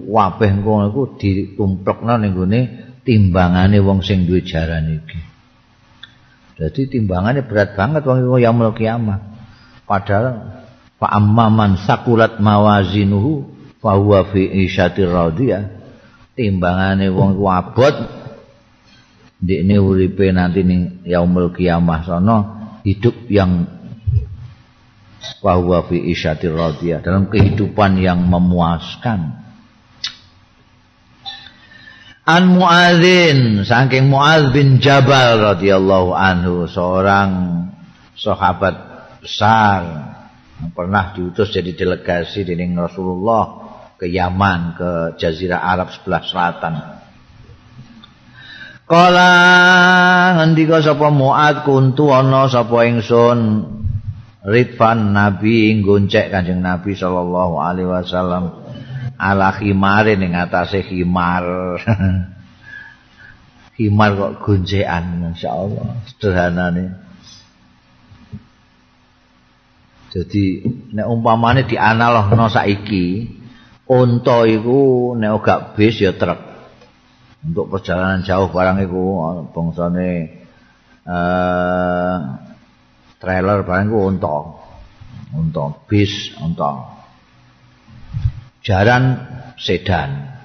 Speaker 1: wabeh engko iku ditumplekno ning gone timbangane wong sing duwe jaran iki. Dadi timbangane berat banget wong iku yaumul kiamah. Padahal fa amman sakulat mawazinuhu fa huwa fi isyatir radiyah. Timbangane wong iku abot ndekne uripe nanti ning yaumul kiamah sono hidup yang wa fi isyatir radiyah. Dalam kehidupan yang memuaskan. An Muadzin saking Muadz bin Jabal radhiyallahu anhu seorang sahabat besar yang pernah diutus jadi delegasi dening Rasulullah ke Yaman ke jazirah Arab sebelah selatan. Kala ngendika sapa Muadz kuntu ana sapa ingsun Ridvan Nabi nggoncek Kanjeng Nabi sallallahu alaihi wasallam ala khimare ning atase khimar. khimar kok goncekan masyaallah sederhanane. Jadi nek umpamane dianalogno saiki unta iku nek gak bis ya truk. Untuk perjalanan jauh barang iku bangsane eh trailer barang ku unta. Unta bis, unta. Jaran sedan.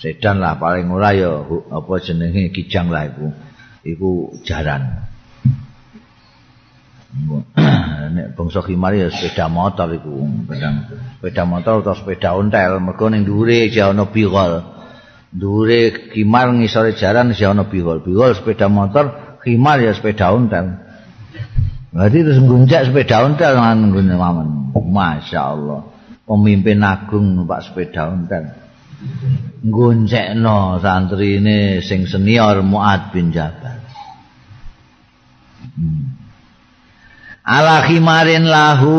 Speaker 1: Sedan lah paling ora ya apa jenenge kijang lah iku. Iku jaran. Nek bangsa khimar ya sepeda motor iku. Sepeda motor atau sepeda ontel mergo ning dhuwure ya ana bigol. Dhuwure khimar ngisore jaran ya ana bigol. Bigol sepeda motor, khimar ya sepeda ontel. Berarti terus nguncak sepeda ontel. Masya Allah. Pemimpin agung numpak sepeda ontel. Nguncak no santri ini sing senior Mu'ad bin Jabal. Hmm. Ala khimarin lahu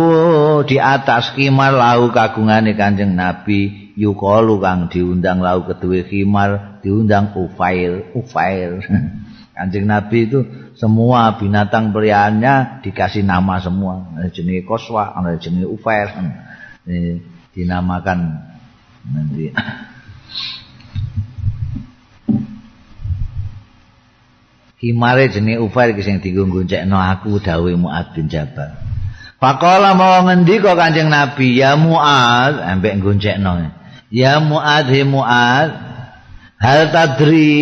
Speaker 1: di atas khimar lahu kagungan kanjeng Nabi yukalu kang diundang lau kedue khimar diundang ufail ufail Kanjeng Nabi itu semua binatang peliharaannya dikasih nama semua. Ada jenis koswa, ada jenis ufair. Ini dinamakan nanti. Himare jenis ufair kisah yang no aku dawe Mu'ad bin Jabal. Pakola mau ngendika Kanjeng Nabi, ya Mu'ad, ambek no. Ya Mu'ad, he Mu'ad, hal tadri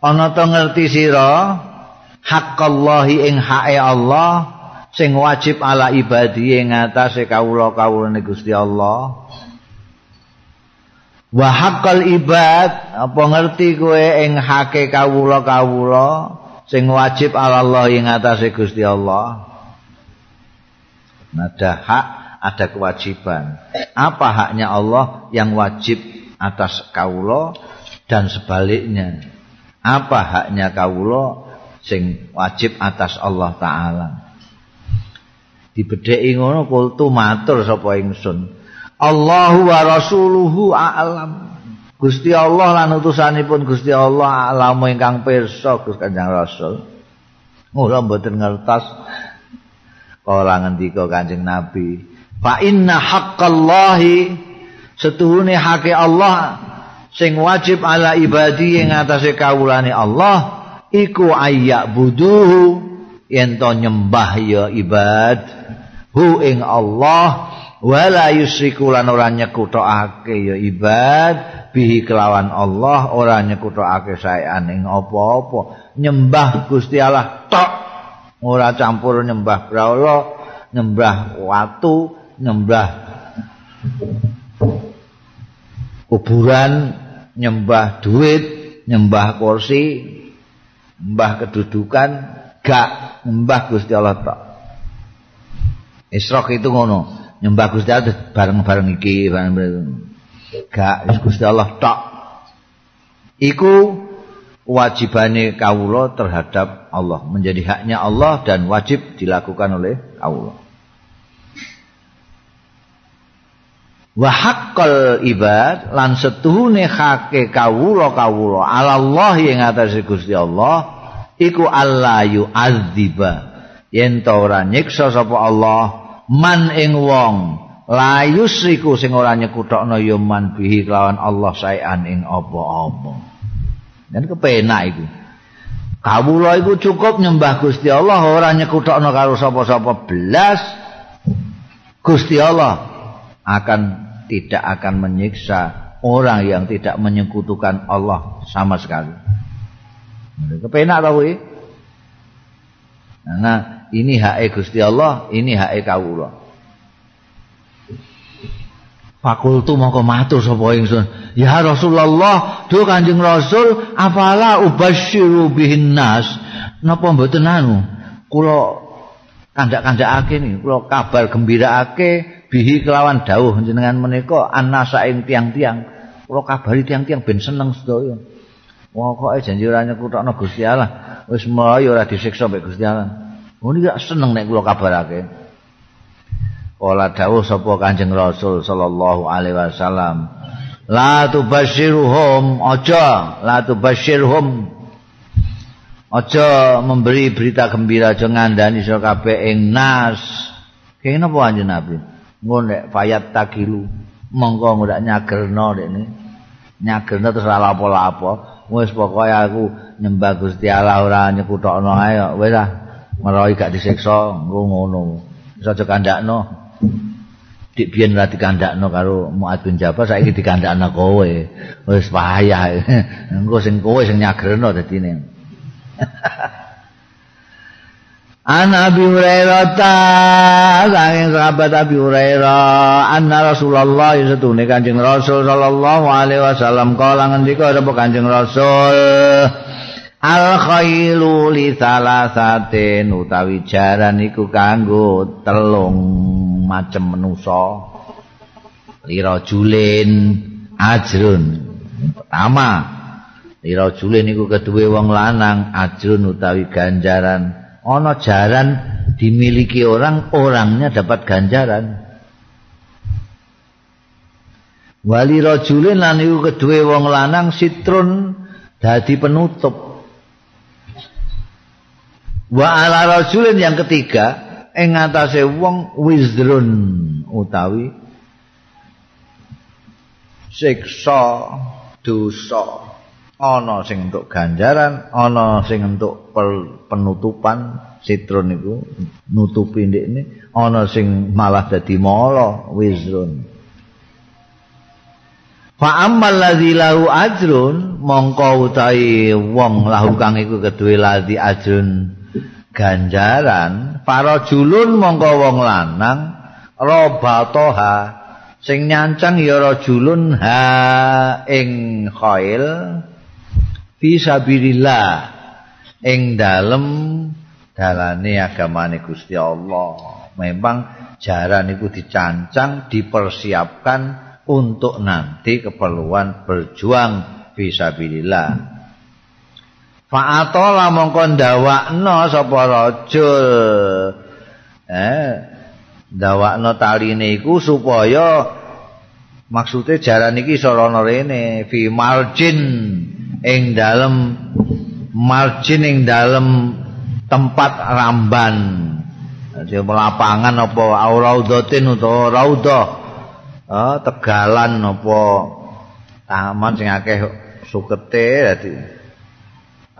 Speaker 1: ana to ngerti sira haqqallahi ing hae Allah sing wajib ala ibadi ing ngatasé kawula-kawulane Gusti Allah. Wa haqqal ibad apa ngerti kowe ing hake kawula-kawula sing wajib ala Allah ing ngatasé Gusti Allah? Ada hak ada kewajiban. Apa haknya Allah yang wajib atas kawula dan sebaliknya? Apa haknya kawula sing wajib atas Allah taala. Dibedheki ngono kultu matur sapa ingsun. Allahu wa rasuluhu a'lam. Gusti Allah lan utusanipun Gusti Allah alamu ingkang pirsa Gusti Kanjeng Rasul. Ora mboten ngertos ora ngendika Kanjeng Nabi. Fa inna haqqallahi setuhune hake Allah sing wajib ala ibadi ing atase kawulane Allah iku ayak buduhu yen to nyembah ya ibad. Hu ing Allah wala yusriku lan ora nyekutokake ya ibad. Bihi kelawan Allah ora nyekutokake saean ing apa-apa. Nyembah Gusti Allah tok ora campur nyembah brahala nyembah watu nyembah kuburan nyembah duit nyembah kursi nyembah kedudukan gak nyembah Gusti Allah tok. Isrok itu ngono nyembah Gusti Allah bareng-bareng iki bareng gak Gusti Allah tok. Iku wajibane kawula terhadap Allah menjadi haknya Allah dan wajib dilakukan oleh Allah wa haqqal ibad lan setuhune hake kawula kawula Allah ing atase Gusti Allah iku Allah yu'adziba. Yen ta ora nyiksa sapa Allah man ing wong la yusriku sing ora nyekutokno ya man bihi kelawan Allah saean ing apa-apa. Dan kepenak iku. Kawula iku cukup nyembah Gusti Allah ora nyekutokno karo sapa-sapa belas Gusti Allah akan tidak akan menyiksa orang yang tidak menyekutukan Allah sama sekali. Kepenak tau ya? Nah, ini hak Gusti Allah, ini hak kawula. Fakultu mongko matur sapa ingsun, "Ya Rasulullah, duh Kanjeng Rasul, afala ubasyiru bihin nas?" Napa mboten anu? Kula kandak-kandakake niki, kula kabar gembiraake bihi kelawan dawuh jenengan menika annasa ing tiang-tiang. Kula kabari tiang-tiang ben seneng sedaya. Kok janji ora nyekutokno Gusti Allah? Wis mlayu ora disiksa mbek Gusti Allah. Ngono gak seneng nek kula kabarake. Kala dawuh sapa Kanjeng Rasul sallallahu alaihi wasallam La tubashiruhum aja la tubashirhum aja memberi berita gembira aja ngandani sira kabeh ing nas. Kene napa anjen Nabi ngono fayat takilu monggo ndak nyagerno dekne nyagerno terus ora apa-apa wis pokoke aku nyembah Gusti Allah ora nyekutokno ae wis ah meroi gak disiksa engko ngono. Aja kandakno. Dik biyen ora dikandakno karo Muad bin Jabal saiki dikandakno kowe. Wis payah. Engko sing kowe sing nyagerno dadine An Abi Hurairah ta saking sahabat Abi Hurairah anna Rasulullah satune Kanjeng Rasul sallallahu alaihi wasallam kala ngendika sapa Kanjeng Rasul? Al khailu li salasatin utawi jaran iku kanggo telung macem manusa lira julin ajrun. Pertama lira julin iku kedue wong lanang ajrun utawi ganjaran ana jaran dimiliki orang, orangnya dapat ganjaran. wali rajulin lan iku kedue wong lanang sitrun dadi penutup wa ala rajulin yang ketiga ing ngatasé wong wizrun utawi siksa dosa ana sing entuk ganjaran ana sing entuk penutupan sitrun iku nutupi ndekne ana sing malah dadi mala wizrun. Fa ammal ladzi lahu ajrun mongko utahi wong lahu kang iku keduwe ladzi ajrun ganjaran para julun mongko wong lanang robatoha sing nyancang ya rajulun ha ing khail fisabilillah ing dalem dalane agamane Gusti Allah. Memang jaran itu dicancang, dipersiapkan untuk nanti keperluan berjuang fisabilillah. Fa'atola mongko ndawakno sapa rajul. Eh, ndawakno taline iku supaya maksude jaran iki iso ana rene fi margin ing dalem margin ing dalem tempat ramban. Di lapangan apa auraudatin utawa raudhah oh, tegalan apa taman sing akeh sukete dadi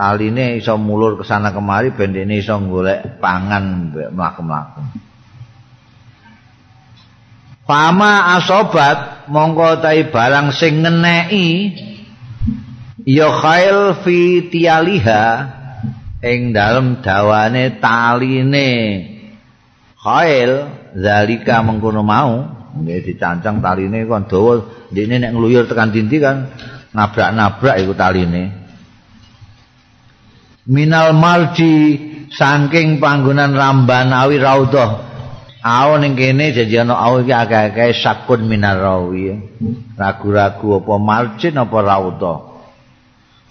Speaker 1: taline iso mulur ke sana kemari ben iso golek pangan mlaku-mlaku. Fama asobat mongko tai barang sing ngeneki ya khail fi tialiha ing dalem dawane taline. Khail zalika mengkono mau nggih dicancang taline kon dawa ndekne nek ngluyur tekan dindi kan nabrak-nabrak iku taline. Minal marji saking panggonan ramban awi raudhah Awo ning kene janji ana awo iki akeh-akeh sakun minar Ragu-ragu apa marjin apa raudhah.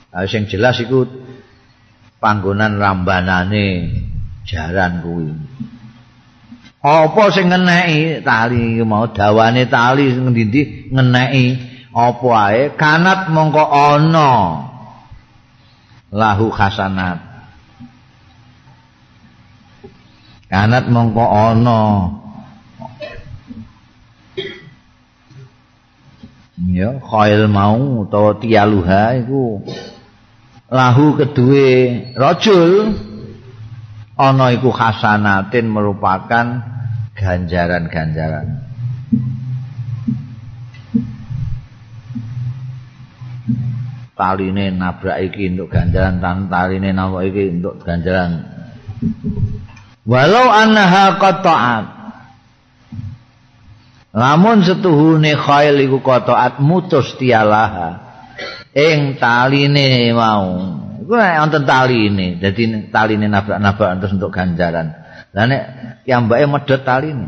Speaker 1: Nah, sing jelas iku panggonan rambanane jaran kuwi. Apa sing ngeneki tali mau? Dawane tali sing ngendi ngeneki apa ae? Kanat mongko ana. Lahu hasanat. Kanat mongko ana. Ya khail mau utawa tialuha iku lahu kedue rajul ana iku hasanatin merupakan ganjaran-ganjaran. Taline nabrak iki untuk ganjaran tan taline nabrak iki untuk ganjaran. Walau annaha qata'at. Lamun setuhune khail iku qata'at mutus tialaha ing taline mau iku nek wonten taline dadi taline nabrak-nabrak terus untuk ganjaran. Lah nek kiambake medhot taline.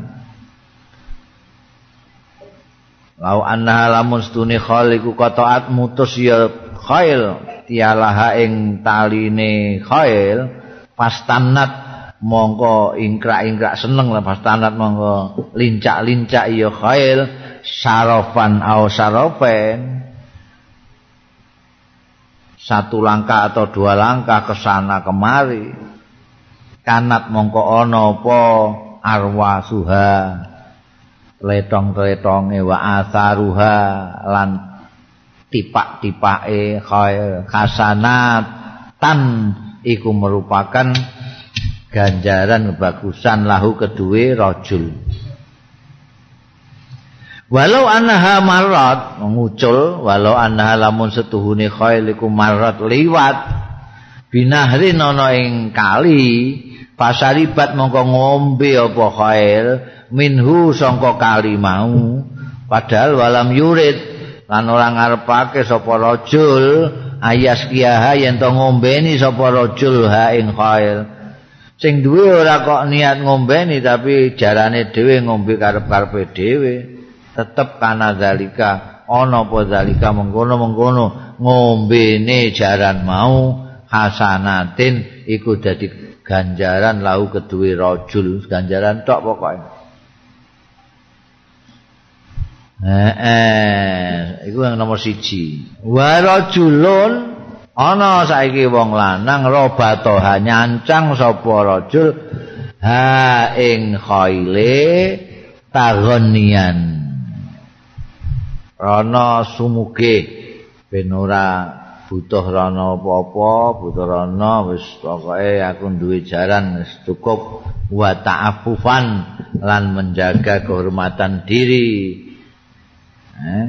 Speaker 1: Lau anna lamun stune khal iku qataat mutus ya khail. Tialaha ing taline khail pastanat mongko ingkrak-ingkrak seneng lah pastanat mongko lincak-lincak ya khail sarofan au sarofen satu langkah atau dua langkah ke sana kemari. Kanat mongko ono apa? Arwa suha. Letong-letonge wa asaruha lan tipak-tipake khair hasanat tan iku merupakan ganjaran kebagusan lahu kedue rajul Walau anha marat mengucul walau anha lamun setuhune khail iku marat liwat. Binahri ana ing kali pasaribat mongko ngombe apa khail minhu sangka kali mau. Padahal walam yurid lan ora ngarepake sapa rajul ayas kiyaha yen to ngombeni sapa rajul ha ing khail sing duwe ora kok niat ngombeni tapi jarane dhewe ngombe karep-karepe dhewe tetep kana zalika ana apa zalika mengkono-mengkono ngombene jaran mau hasanatin iku dadi ganjaran lau kedue rajul ganjaran tok pokoke Heeh, iku yang nomor siji. Wa rajulun ana saiki wong lanang robatoha nyancang sapa rajul ha ing khaile tagonian. Rana sumuge ben ora butuh rana apa-apa, butuh rana wis pokoke aku duwe jaran wis cukup wa ta'affufan lan menjaga kehormatan diri. Eh?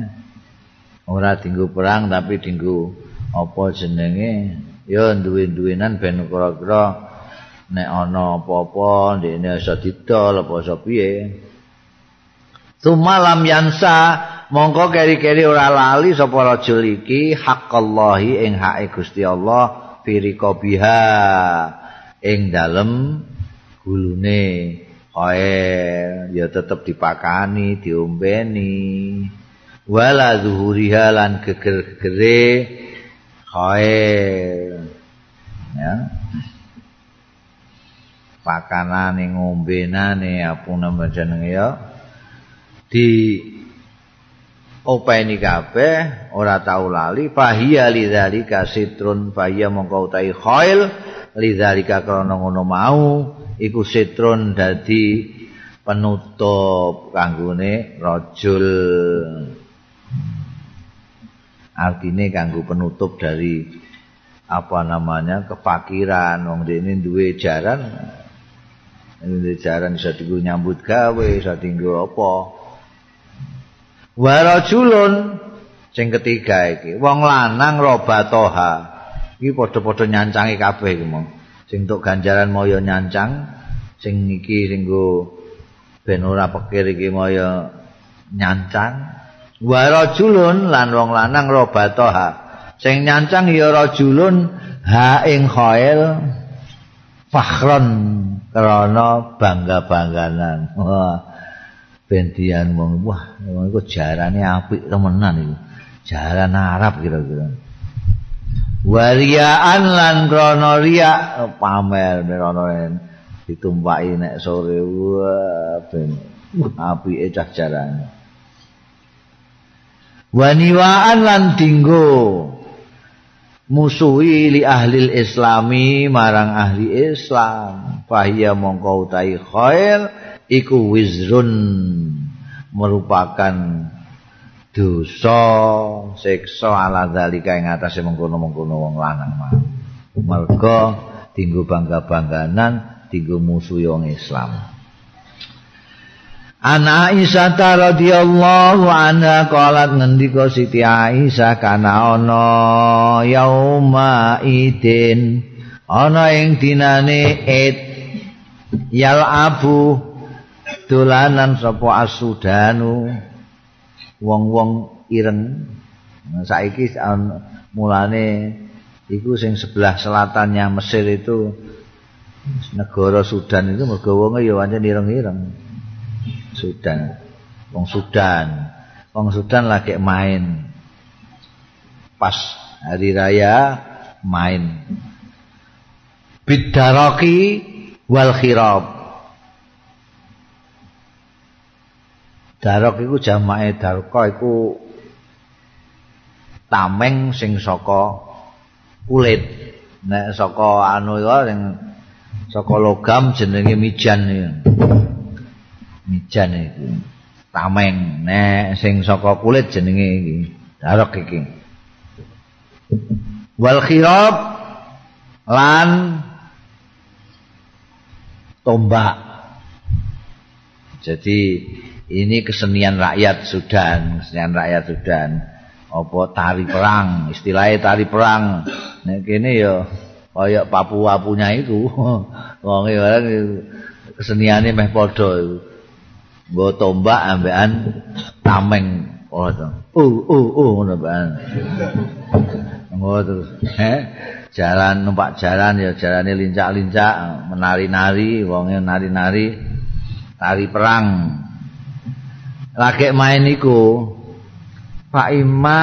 Speaker 1: Ora dinggo perang tapi dinggo apa jenenge ya duwe-duwenan ben kira-kira nek ana apa-apa ndekne iso didol apa iso piye. Tumalam yansa mongko keri-keri ora lali sapa rajul iki haqqallahi ing hake Gusti Allah firika biha ing dalem gulune. Khair ya tetep dipakani diombeni. Wala zuhuriha lan geger-gegere. Khair ya. Pakanane ngombenane apa nama jenenge ya. Di openi kabeh ora tau lali fahiya lidzalika sitrun fahiya mongko utahi khail lidzalika krana ngono mau iku sitrun dadi penutup kanggone rajul. Artine kanggo penutup dari apa namanya kefakiran wong dene duwe jaran. Duwe jaran iso dienggo nyambut gawe iso dienggo apa warajulun sing ketiga iki wong lanang robatoha. Iki padha-padha nyancangi kabeh iki mong. Sing tuk ganjaran moyo nyancang sing iki sing go ben ora pikir iki moyo nyancang. Warajulun lan wong lanang robatoha. Sing nyancang ya rajulun ha ing khail fakhron krana bangga-bangganan. Wah bentian wong. Wah iku jarane apik temenan iku. Jaran Arab kira-kira. Wariaan lan krana riya pamer merono ditumpaki nek sore wah ben apike cah jarane. Waniwaan lan dinggo. Musuhi li ahli islami marang ahli islam. Fahiya mongko utahi khair iku wizrun merupakan dosa siksa ala zalika ing atase mengkono-mengkono wong lanang. Mergo dinggo bangga-bangganan dinggo musuh wong Islam. Ana Aisyah radhiyallahu anha qalat ngendika Siti Aisyah kana ana yauma idin ana ing dinane id yal abu dolanan sapa asudanu? Wong-wong ireng. Saiki mulane iku sing sebelah selatannya Mesir itu negara Sudan itu mergo wonge ya pancen ireng-ireng. Sudan. Wong Sudan. Wong Sudan lagi main. Pas hari raya main. Bidaraki wal khirab Darok iku jamake darka iku tameng sing saka kulit. Nek saka anu iku sing saka logam jenenge mijan iki. Mijan iku. Tameng nek sing saka kulit jenenge iki. Darok iki. Wal khirab lan tombak. Jadi ini kesenian rakyat Sudan, kesenian rakyat Sudan. Apa tari perang, istilahnya tari perang. Nek kene ya kaya Papua punya itu. Wong orang keseniane meh padha iku. Nggo tombak ambekan tameng oh uh uh uh ngono bae. terus, eh jalan numpak jalan ya jalane lincak-lincak, menari-nari, wonge nari-nari tari perang. Lagi main iku Pak Ima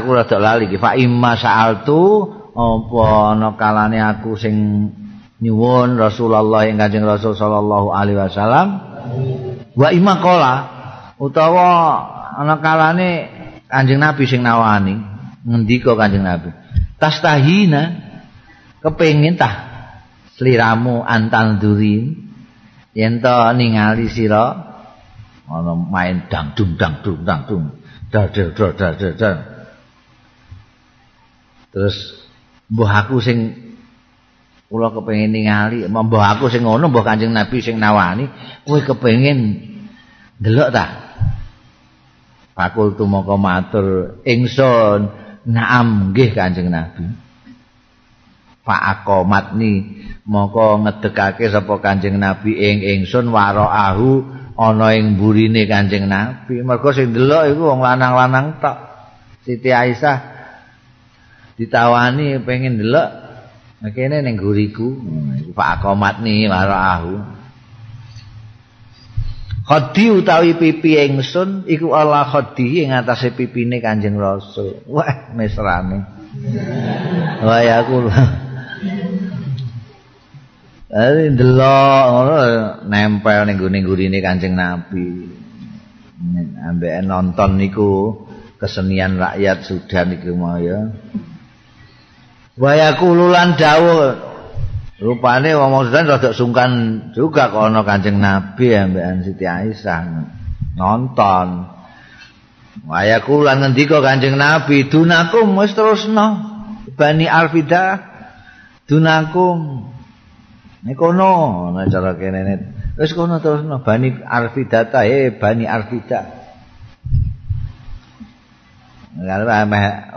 Speaker 1: aku rada lali iki. Pak Ima saaltu apa ana kalane aku sing nyuwun Rasulullah ing Kanjeng Rasul sallallahu alaihi wasallam. Wa ima qala utawa ana kalane Kanjeng Nabi sing nawani. Ngendika Kanjeng Nabi tastahina kepengin tah sliramu antal durin. Yen to ningali sira ana main dangdung dangdung dangdung. Dar dar terus mbah aku sing kula kepengin ningali mbah aku sing ngono mbah Kanjeng Nabi sing nawani kowe kepengin delok ta? Fakultu moko matur ingsun naam nggih Kanjeng Nabi. Pak Akomatni moko ngedekake sapa Kanjeng Nabi ing ingsun waraahu ana ing burine Kanjeng Nabi mergo sing delok iku wong lanang-lanang tok Siti Aisyah ditawani pengen delok kene ning guriku Pak Akomatni waraahu Khadi utawi pipi ingsun iku Allah khadi ing atase pipine Kanjeng Rasul. Wah, mesrane. Wah, ya aku. Ari ndelok ngono nempel ning gune-gurine Kanjeng Nabi. Ambek nonton niku kesenian rakyat Sudan iku mau ya. Wa yaqululan dawuh Rupane wong Sudan rada sungkan juga kok ana Kanjeng Nabi ambekan Siti Aisyah nonton. Waya kula ngendika Kanjeng Nabi, "Dunakum wis terusno Bani Alfida dunakum." Nek kono ana cara kene wis kono terusno Bani Alfida ta eh Bani Alfida. Kalau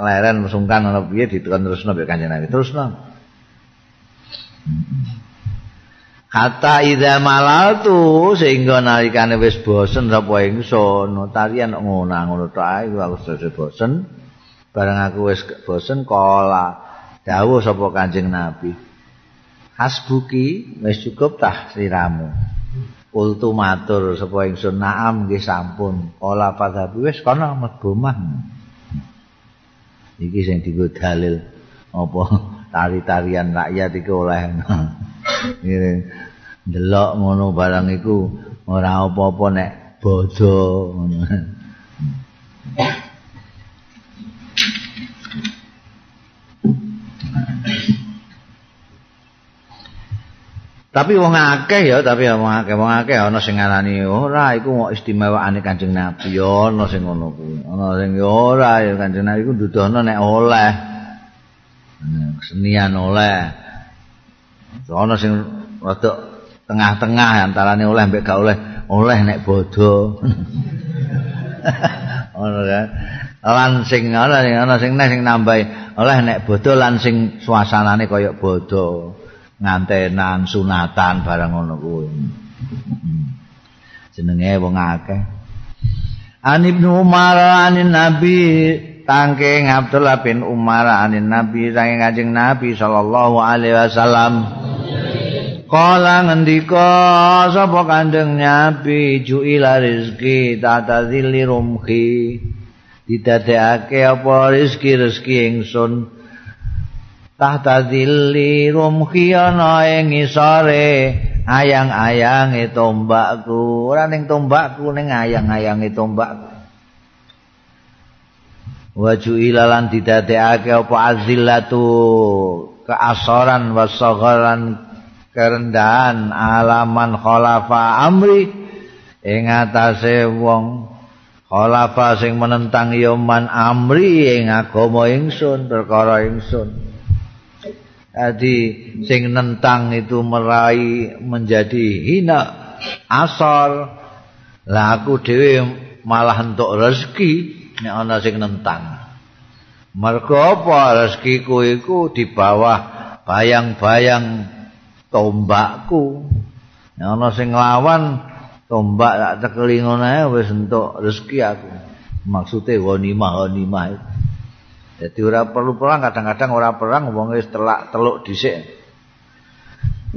Speaker 1: leren sungkan ana piye ditekan terusno Kanjeng Nabi. Terusno. Kata ida malatu sehingga nalikane wis bosen sapa ingsun tarian ngono ngono tok ae wis bosen bareng aku wis bosen kala dawuh sapa Kanjeng Nabi Hasbuki wis cukup tah siramu Kultu matur sapa ingsun naam nggih sampun. Kala padhabu wis kana mlebu mah iki sing dienggo dalil apa tari-tarian rakyat iku oleh. Ngene ngono barang iku ora apa-apa nek bodho. ngono Tapi wong akeh ya, tapi wong akeh, wong akeh ana sing ngarani ora iku kok istimewaane Kanjeng Nabi. Ya ana sing ngono kuwi. Ana sing ora ya Kanjeng Nabi iku dudono nek oleh. kesenian oleh. Ana sing rada tengah-tengah antarane oleh mbek gak oleh oleh nek bodho. Ngono kan? Lan sing ana sing ana sing nek sing nambahi oleh nek bodho lan sing suasanane kaya bodho ngantenan sunatan barang ngono kuwi. Jenenge wong akeh. An Ibnu Umar anin Nabi tangking Abdullah bin Umar anin Nabi saking Kanjeng Nabi sallallahu alaihi wasallam. Kala ngendika sapa Kanjeng Nabi juila rezeki tata zilli rumhi. Didadekake apa rezeki-rezeki ingsun tahta zilli rumhi ana ing isore. Ayang-ayange tombakku. Ora ning tombakku ning ayang-ayange tombakku. Waju ilalan didadekake apa azillatu keasoran wasagharan kerendahan alaman khalafa amri. Ing atase wong khalafa sing menentang yoman amri ing agama ingsun perkara ingsun Jadi sing nentang itu merai menjadi hina asal lah aku dhewe malah entuk rezeki nek ana sing nentang. Mergo apa rezekiku iku di bawah bayang-bayang tombakku. Nek ana sing nglawan tombak tak cekeli ngono ae wis entuk rezeki aku. Maksude ghanimah ghanimah. Jadi ora perlu perang kadang-kadang ora perang wong wis telak teluk dhisik.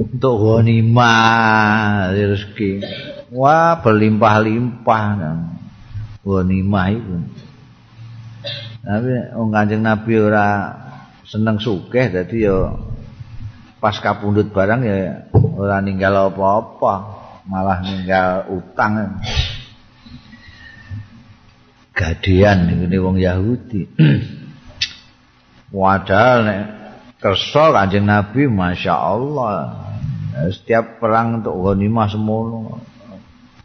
Speaker 1: Untuk ghanimah rezeki. Wah, berlimpah-limpah. Ghanimah itu. Tapi wong Kanjeng Nabi ora seneng sugih dadi ya pas kapundhut barang ya ora ninggal apa-apa, malah ninggal utang. kegadean ini wong Yahudi padahal nek kersa kanjeng Nabi Masya Allah. Setiap perang untuk ghanimah semono.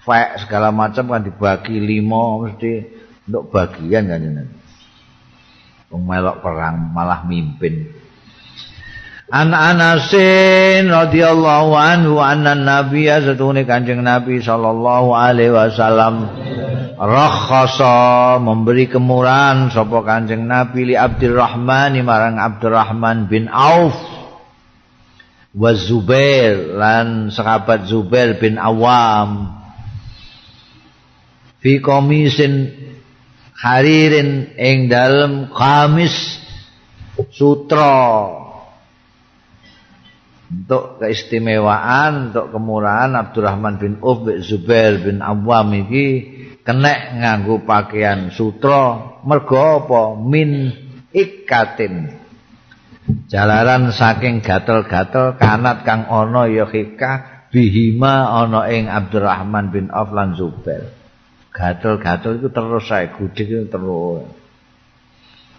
Speaker 1: Fek segala macam kan dibagi lima mesti untuk bagian kan ini melok perang malah mimpin An Anasin radhiyallahu anhu anna nabiyya satune Kanjeng Nabi sallallahu alaihi wasallam rakhasa memberi kemurahan sapa Kanjeng Nabi li Abdurrahman marang Abdurrahman bin Auf wa Zubair lan sahabat Zubair bin Awam. Fi komisin haririn ing dalem kamis sutra untuk keistimewaan untuk kemurahan Abdurrahman bin Uf bin Zubair bin Awam iki kena nganggo pakaian sutra. Mergo apa? Min ikatin jalaran saking gatel-gatel kanat kang ana ya hika bihima ana ing Abdurrahman bin Auf lan Zubair. Gatel-gatel itu terus saya gudik terus.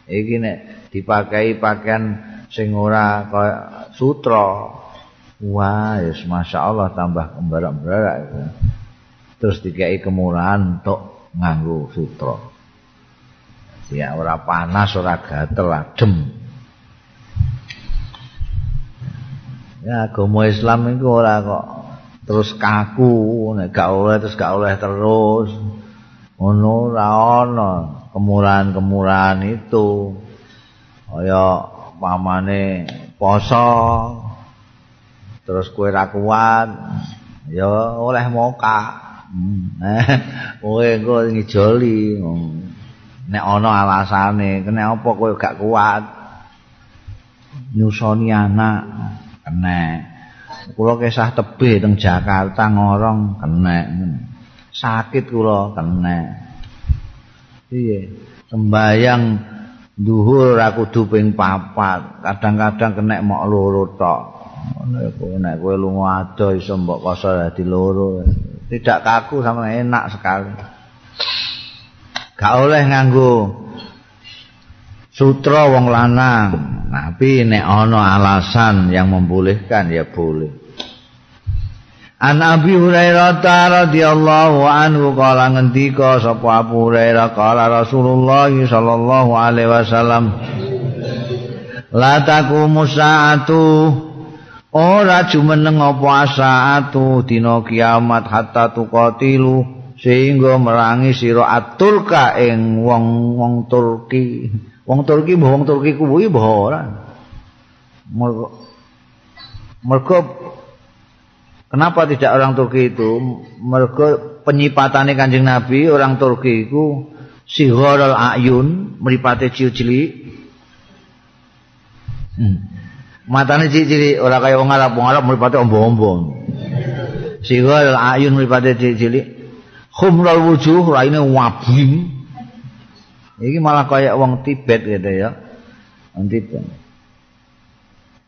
Speaker 1: Iki nek dipakai pakaian sing ora kaya sutra. Wah yes, masya Allah tambah kembarak-kembarak itu. terus dikai kemurahan untuk nganggu sutra. Ya ora panas ora gatel adem. Ya agama Islam itu ora kok terus kaku nek gak oleh terus gak oleh terus. Ono ora ono kemurahan-kemurahan itu. Kaya pamane poso terus kue ra kuat ya oleh moka kowe engko ngijoli nek ana alasane kena apa kowe gak kuat? Nyusoni anak kena. Kula kesah tebih teng Jakarta ngorong kena. Sakit kula kena. Piye? Sembayang Duhur aku kudu ping papat, kadang-kadang kena mok loro tok. Nek kowe nek kowe lunga ado iso mbok koso dadi loro. Tidak kaku sama enak sekali. Gak oleh nganggo sutra wong lanang. Tapi nek ana alasan yang membolehkan ya boleh. An Abi Hurairah radhiyallahu anhu kala ngendika sapa Abu Hurairah kala Rasulullah sallallahu alaihi wasallam La taqumu sa'atu ora jumeneng apa saatu dina kiamat hatta tuqatilu sehingga merangi sira atulka ing wong-wong Turki. Wong Turki mbah wong Turki kuwi mbah ora. Mergo Kenapa tidak orang Turki itu? Mereka penyipatannya kanjeng Nabi, orang Turki itu sihorul ayun, meripati cili-cili. Hmm. Matanya cili-cili, orang kaya orang Arab, orang Arab meripati ombong-ombong. Sihorul ayun, meripati cili-cili. Khumral wujuh, lainnya wabim. Ini malah kaya orang Tibet gitu ya. Orang Tibet.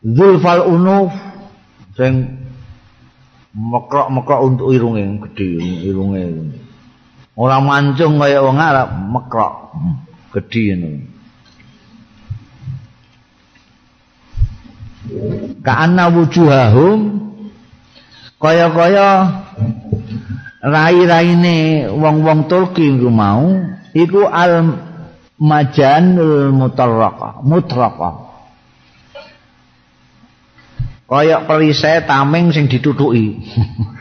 Speaker 1: Zulfal unuf, sing mekrok-mekrok untuk irunge gede irunge. Ora mancung kaya wong Arab mekrok gede ngono. Ka'anna wujuhahum kaya-kaya rai-raine wong-wong Turki iku mau iku al majanul mutarraqa. mutraqa kaya perisai tameng sing ditutuki.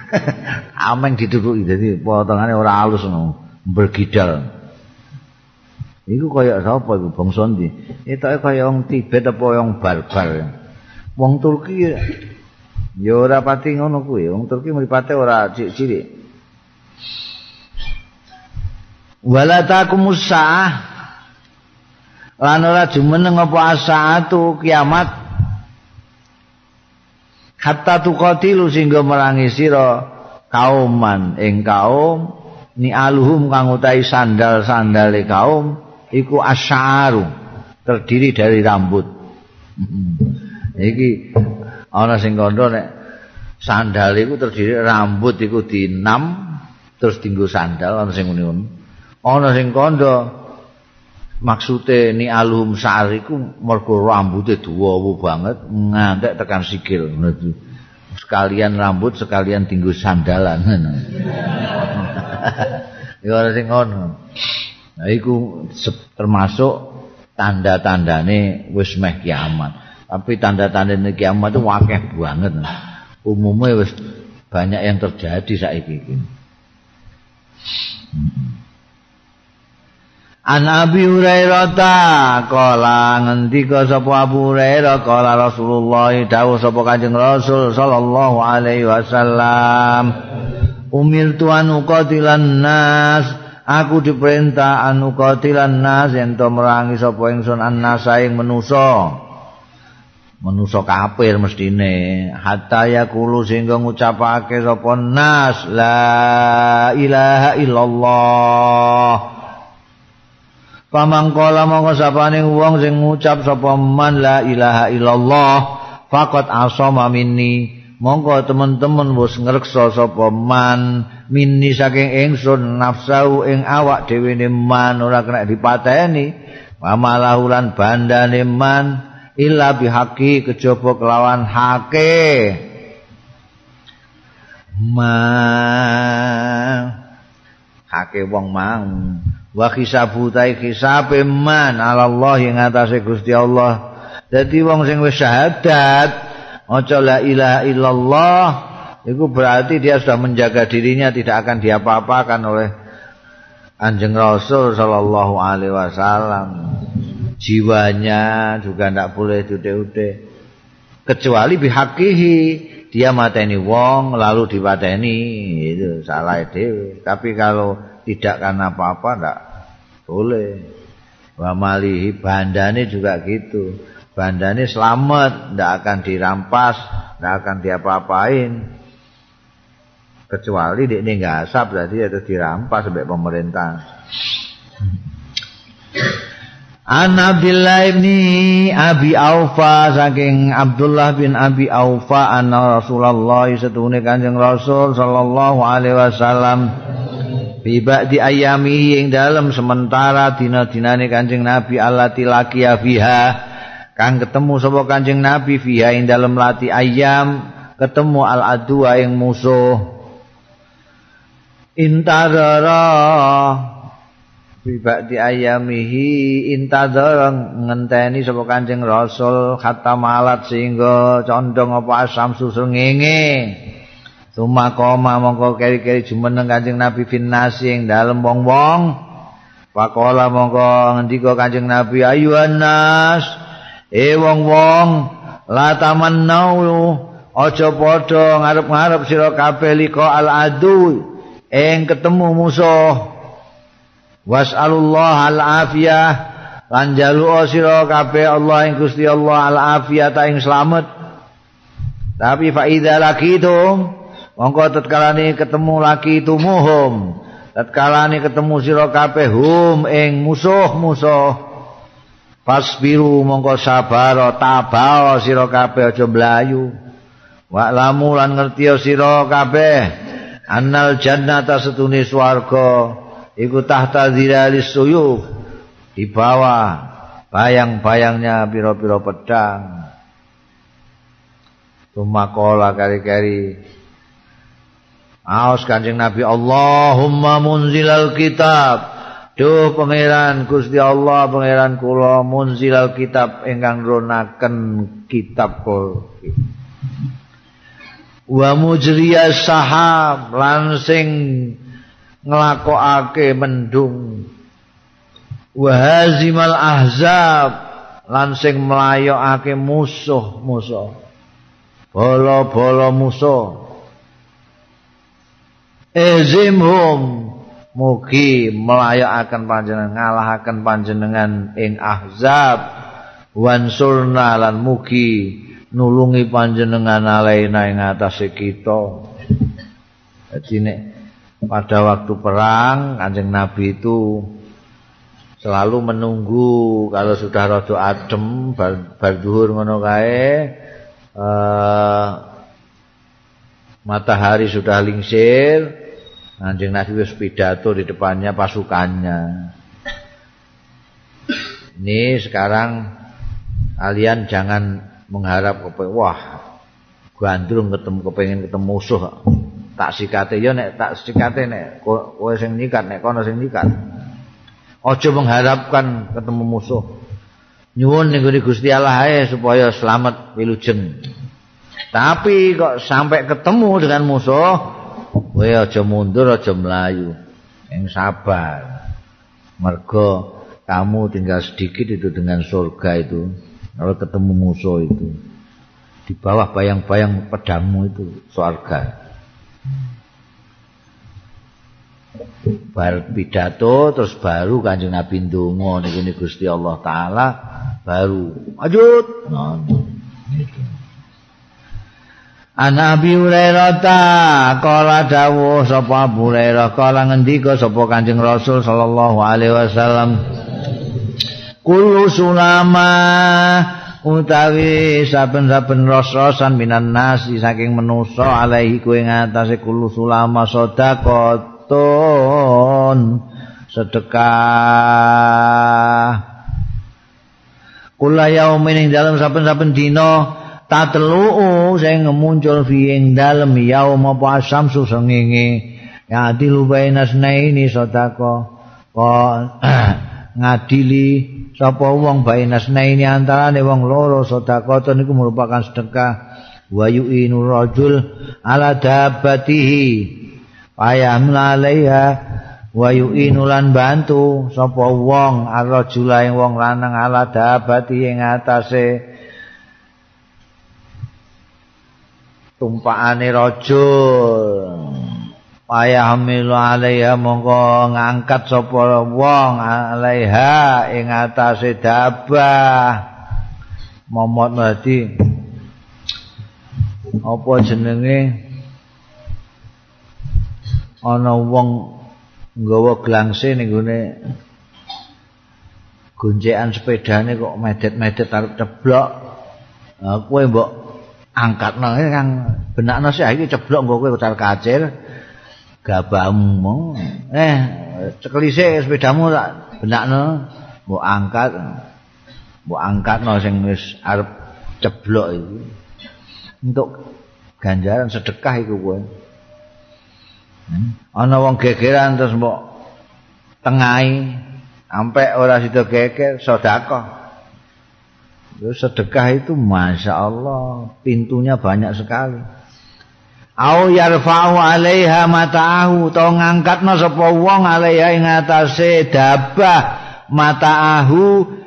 Speaker 1: Ameng ditutuki dadi potongane ora halus ngono, bergidal. Iku kaya sapa iku bangsa ndi? Etoke kaya wong Tibet apa wong barbar. Wong Turki ya ora pati ngono kuwi, wong Turki mripate ora cilik-cilik. Wala taqumus saah lan ora jumeneng apa asaatu kiamat hatta tuqatilu sehingga merangi sira kauman. Ing kaum ni aluhum kang utahi sandal-sandale kaum iku asyaru terdiri dari rambut. Iki ana sing kandha nek sandal iku terdiri rambut iku dinam terus dinggo sandal ana sing ngene ana sing kandha maksude ni alhum sa'ar iku mergo rambuté dawa banget ngantek tekan sikil sekalian rambut sekalian tinggu sandalan. Ya ora sing ngono. Nah iku termasuk tanda-tandane wis meh kiamat. Tapi tanda-tandane kiamat itu wakeh banget. Umumnya wis banyak yang terjadi saiki. iki An Abi Hurairah ta kala ngendika sapa Abu Hurairah kala Rasulullah dawuh sapa Kanjeng Rasul sallallahu alaihi wasallam Umir tuan uqatilan nas. Aku diperintah anu qatilan nas ento merangi sapa ingsun annas ing manusa. Manusa kafir mestine. Hatta yaqulu sehingga ngucapake sapa nas la ilaha illallah Pamangkala mongko sapane wong sing ngucap sapa man la ilaha illallah faqat asama minni. Mongko teman-teman wis ngreksa sapa man minni saking ingsun nafsu ing awak dhewe ne man ora kena dipateni. Wa malahulan bandane man illa bihaqi kejaba kelawan hake. Man hake wong mang wa khisabu ta khisabe man ala Allah ing atase Gusti Allah. Dadi wong sing wis syahadat maca la ilaha illallah itu berarti dia sudah menjaga dirinya tidak akan diapa-apakan oleh Anjing Rasul sallallahu alaihi wasallam. Jiwanya juga tidak boleh ude-ude kecuali bihakihi dia mateni wong lalu dipateni itu salah dewe. Tapi kalau tidak karena apa-apa ndak boleh. Wa malihi bandane juga gitu. Bandane selamat ndak akan dirampas ndak akan diapa-apain. Kecuali dia ini nggak asap berarti itu dirampas sampai pemerintah An Abdullah bin Abi Aufa saking Abdullah bin Abi Aufa anna Rasulullah setune Kanjeng Rasul sallallahu alaihi wasallam Biba di ayami yang dalam sementara dina-dinane Kanjeng Nabi allati laqiya fiha kang ketemu sapa Kanjeng Nabi fiha ing dalam lati ayam ketemu al adua yang musuh. Intadara. Biba di ayamihi intadara ngenteni sapa Kanjeng Rasul khatta malat sehingga condong apa asam susu ngenge Tuma koma mongko keri-keri jumeneng Kanjeng Nabi finnasi ing dalem wong-wong. Pakola mongko ngendika Kanjeng Nabi ayuhan nas. E wong-wong la tamannau aja padha ngarep-ngarep sira kabeh liko al adu ing ketemu musuh. Was'alullah al afiyah lan jalu sira kabeh Allah ing Gusti Allah al afiyah ta ing slamet. Tapi fa idza lakitum Mongko tatkalane ketemu laki tumuhum. Tatkalane ketemu sira kabeh hum ing musuh-musuh. Fasbiru mongko sabar tabao sira kabeh aja mlayu. Wa lamu lan ngerti sira kabeh annal jannata setune swarga iku tahta zilalis suyuf di bawah bayang-bayangnya pira-pira pedang. Tumakola kari-kari Aos Kanjeng Nabi Allahumma munzilal kitab. Duh pangeran Gusti Allah pangeran kula munzilal kitab ingkang ronaken kitab kula. Wa mujriyas sahab lan sing nglakokake mendung. Wa hazimal ahzab lan sing mlayokake musuh-musuh. Bolo-bolo musuh. Ezimhum mugi melayakaken panjenengan ngalahaken panjenengan ing ahzab wansurna lan mugi nulungi panjenengan alaina ing atase kita. Jadi nek pada waktu perang Kanjeng Nabi itu selalu menunggu kalau sudah rada adem bar, bar duhur ngono kae uh, matahari sudah lingsir Anjing Nabi wis pidato di depannya pasukannya. ini sekarang kalian jangan mengharap kepengen wah gandrung ketemu kepengen ketemu musuh. Tak sikate ya nek tak sikate nek kowe sing nikat nek kono sing nikat aja mengharapkan ketemu musuh. Nyuwun ning Gusti Allah ae supaya selamat wilujeng. Tapi kok sampai ketemu dengan musuh kowe aja mundur aja melayu yang sabar mergo kamu tinggal sedikit itu dengan surga itu. Kalau ketemu musuh itu. Di bawah bayang-bayang pedangmu itu surga bar pidato terus baru kanjeng Nabi ndonga niku Gusti Allah taala baru. Lanjut. Nah, gitu. Ana Abi Hurairah ta kala dawuh sapa Abu Hurairah? Kala ngendika sapa Kanjeng Rasul sallallahu alaihi wasallam? Kullu sulama utawi saben-saben ros-rosan minan nasi saking manusa alaihi kuwi ngatasé kullu sulama sedekatun. Sedekah. Kula yaumin ing dalem saben-saben dina tatluu sing muncul fi ing dalem yaum apa asamsu sengenge ya dilubaina ini sedekah kok ngadili sapa wong bainas ini antarane wong loro sedekah niku merupakan sedekah. Wa yu'inu rajul ala dabatihi payam alaiha. Wa yu'inu lan bantu sapa wong arrajula ing wong lanang ala dabati ing atase tumpakane rajul payah milu alaiha mongko ngangkat sapa wong alaiha ing atase dabah. Momot dadi apa jenenge? Ana wong nggawa glangse ning gone gonjekan sepedane kok medet-medet arep ceblok. Kowe mbok angkat nang kang benakno sih iki ceblok mbok kowe utar kacir gabamu eh cekelise sepedamu tak benakno. Mbok angkat. Mbok angkatno sing wis arep ceblok iki. Untuk ganjaran sedekah iku kowe. Hmm? ana wong gegeran terus mbok tengahi. Sampai ora sida geger sedekah sedekah itu masya Allah pintunya banyak sekali. Au yarfa'u 'alaiha mata'ahu to ngangkatno sapa wong 'alaiha ing atase dabah mata'ahu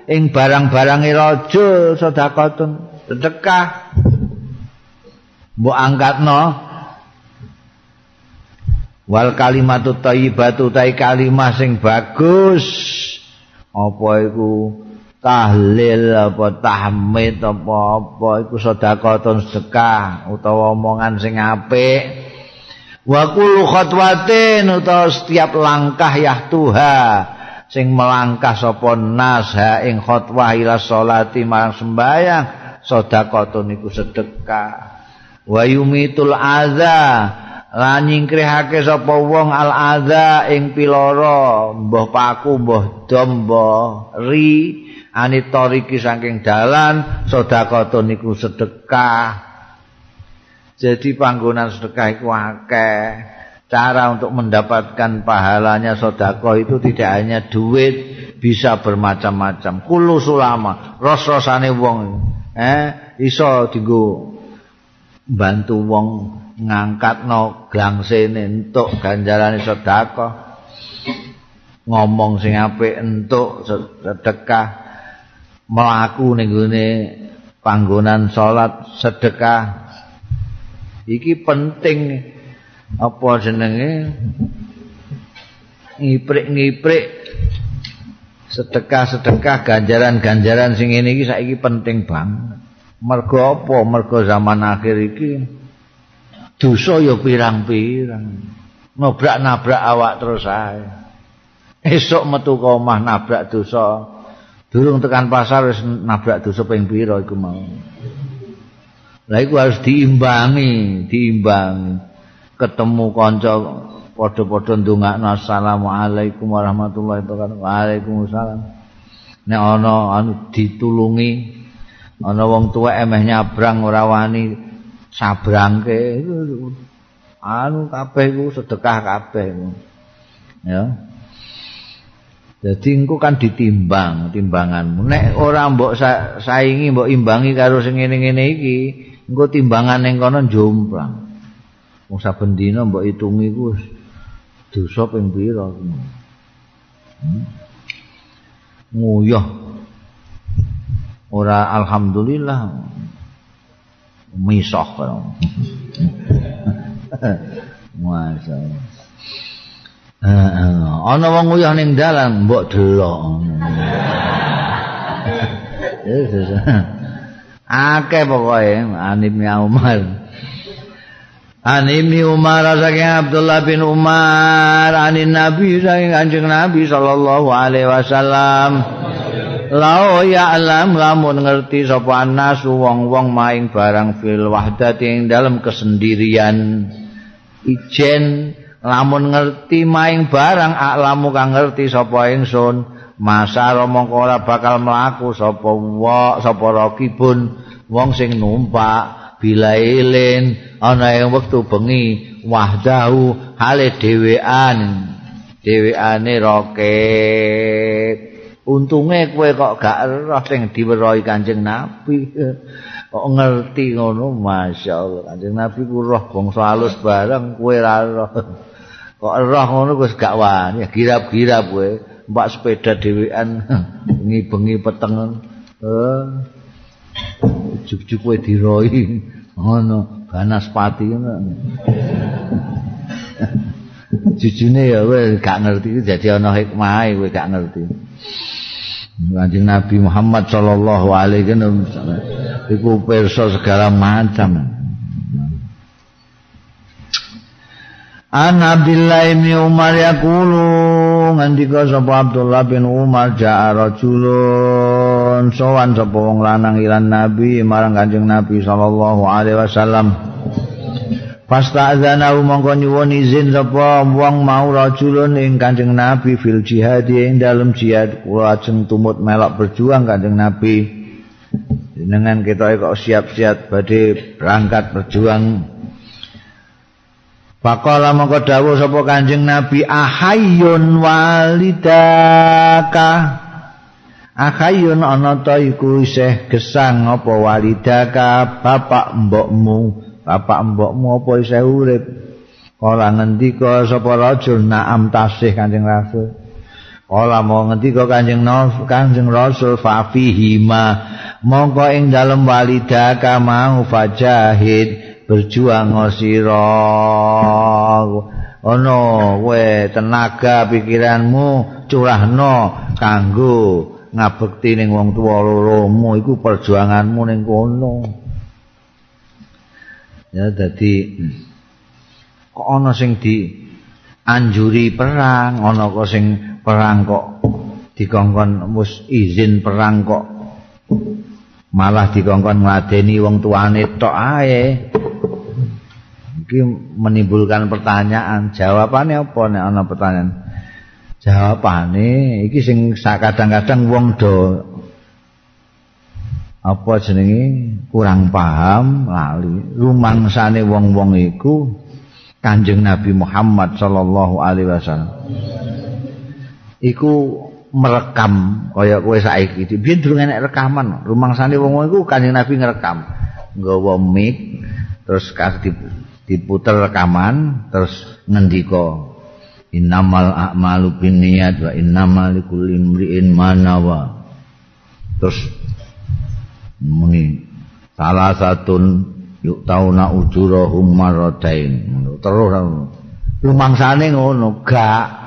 Speaker 1: ing barang-barange raja sedekahun sedekah. Mbok angkatno. Wal kalimatu thayyibatu ta kalimah sing bagus. Apa iku tahlil apa tahmid apa apa iku sedekahun sedekah utawa omongan sing apik. Wa kullu khatwatin utawa setiap langkah ya Tuhan sing melangkah sapa nas ha ing khatwah ila sholati marang sembahyang sedekahun iku sedekah. Wa yumitul adza lan nyingkrihake sapa wong al adza ing piloro mbah paku mbah dom mbah ri anitoriki saking dalan sedekah niku sedekah. Jadi panggonan sedekah iku akeh. Cara untuk mendapatkan pahalanya sedekah itu tidak hanya duit bisa bermacam-macam. Kulo sulama ros-rosane wong eh iso dienggo bantu wong ngangkatno glangsene entuk ganjarane sedekah. Ngomong sing apik entuk sedekah melaku ning panggonan salat sedekah. Iki penting apa jenenge? Ngiprik-ngiprik sedekah-sedekah ganjaran-ganjaran sing ngene iki saiki penting banget. Mergo apa? Mergo zaman akhir iki dosa ya pirang-pirang. Nabrak-nabrak awak terus ae. Esuk metu ke omah nabrak dosa Durung tekan pasar wis nabrak dosa ping pira iku mau. Lah iku harus diimbangi, diimbangi. Ketemu kanca padha-padha ndongakno assalamualaikum warahmatullahi wabarakatuh. Waalaikumsalam. nek ana anu ditulungi ana wong tuwa emeh nyabrang ora wani sabrangke anu kabeh iku sedekah kabeh ya Jadi engko kan ditimbang timbanganmu. Nek ora mbok saingi mbok imbangi karo sing ngene-ngene iki, engko timbangan ning kono jomplang. Wong saben dina mbok itungi ku dosa ping pira. Hmm. Nguyah. Ora alhamdulillah. Misah. Masyaallah. Ana wong nguyah ning dalan mbok delok. Akeh pokoke anim ya Umar. Anim Umar saking Abdullah bin Umar. Anin Nabi saking Kanjeng Nabi sallallahu alaihi wasallam. Lao ya alam lamun ngerti sapa anas wong-wong maing barang fil wahdati ing dalam kesendirian. Ijen lamun ngerti maing barang aklamu kang ngerti sapa ingsun. Masa mongko ora bakal mlaku sapa wa sapa rakibun wong sing numpak bilailin ana ing wektu bengi. Wahdahu hale dhewean. Dhewekane roket untunge kowe kok gak roh sing diwerohi Kanjeng Nabi. Kok ngerti ngono? Masyaallah Kanjeng Nabi ku roh bangsa alus bareng kowe ra roh kok roh ngono wis gak wani girap-girap kowe. Mbak sepeda dhewean bengi-bengi peteng. Eh juk-juk kowe diroi. Ngono banaspati ngono. Jujune ya kowe gak ngerti dadi ana hikmah kowe gak ngerti. Kanjeng Nabi Muhammad sallallahu alaihi wasallam iku pirsa segala macam An Abdullah bin Umar yaqulu ngandika sapa Abdullah bin Umar ja'a rajulun. Sowan sapa wong lanang ilan Nabi marang Kanjeng Nabi sallallahu alaihi wasallam. Fasta'zana mongko nyuwun izin sapa wong mau rajulun ing Kanjeng Nabi fil jihad ing dalem jihad. Kula ajeng tumut melok berjuang Kanjeng Nabi. Dengan kita kok siap-siap badhe berangkat berjuang Pakola mongko dawuh sapa Kanjeng Nabi ahayyun walidaka. Ahayyun ana ta iku isih gesang apa walidaka bapak mbokmu, bapak mbokmu apa isih urip. Kala ngendika sapa rajul na'am tasih Kanjeng Rasul. Kala mau ngendika Kanjeng Nabi Kanjeng Rasul fa fihi ma mongko ing dalem walidaka mau fajahid berjuang sira ana kowe tenaga pikiranmu curahno kanggo ngabekti ning wong tuwa loromu iku perjuanganmu ning kono. Ya dadi kok ana sing di anjuri perang ana kok sing perang kok dikongkon wis izin perang kok malah dikongkon ngladeni wong tuane tok ae iki menimbulkan pertanyaan jawabannya apa nek ana pertanyaan? Jawabane iki sing kadang-kadang wong do apa jenenge? Kurang paham lali. Rumangsane wong-wong iku Kanjeng Nabi Muhammad sallallahu alaihi wasallam. Iku merekam kaya kowe saiki. Biyen durung enek rekaman rumangsane wong-wong iku Kanjeng Nabi ngrekam nggawa mic terus kasih diputer rekaman terus ngendika innamal a'malu binniyat wa innamal likulli imri'in ma nawa. Terus muni salah satun yuk tauna ujurahum marratain terus lumangsane ngono gak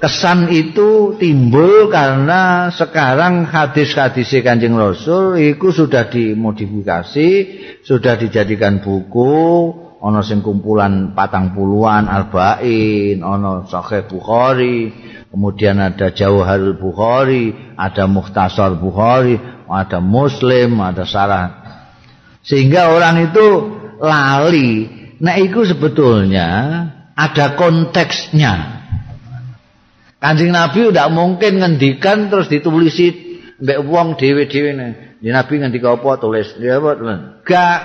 Speaker 1: kesan itu timbul karena sekarang hadis-hadis Kanjeng Rasul itu sudah dimodifikasi, sudah dijadikan buku, ana sing kumpulan patang puluhan arba'in, ana Sahih Bukhari, kemudian ada Jauharul Bukhari, ada Mukhtasar Bukhari, ada Muslim, ada Sarah. Sehingga orang itu lali. Nah, itu sebetulnya ada konteksnya. Kanjeng Nabi tidak mungkin ngendikan terus ditulisi mbek wong dhewe-dhewe ne. Nabi ngendika apa tulis. Ya apa tulis. Gak.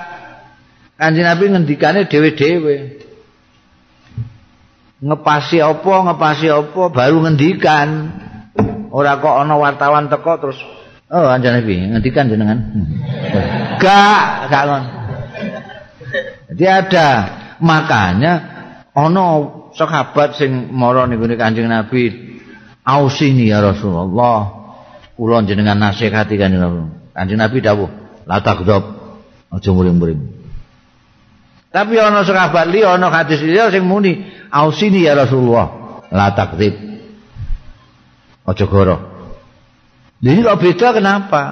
Speaker 1: Kanjeng Nabi ngendikane dhewe-dhewe. Ngepasi apa, ngepasi apa baru ngendikan. Ora kok ana wartawan teko terus oh kanjeng Nabi ngendikan jenengan. Gak, gak ngono. Jadi ada makanya ana sahabat sing mara niku Kanjeng Nabi ausini ya Rasulullah. Kula jenengan nasihati kanjeng Nabi. Kanjeng Nabi dawuh la takdzab aja muring-muring. Tapi ana sahabat liya ana hadis liya sing muni ausini ya Rasulullah. La takdzib aja goro ini kok beda kenapa?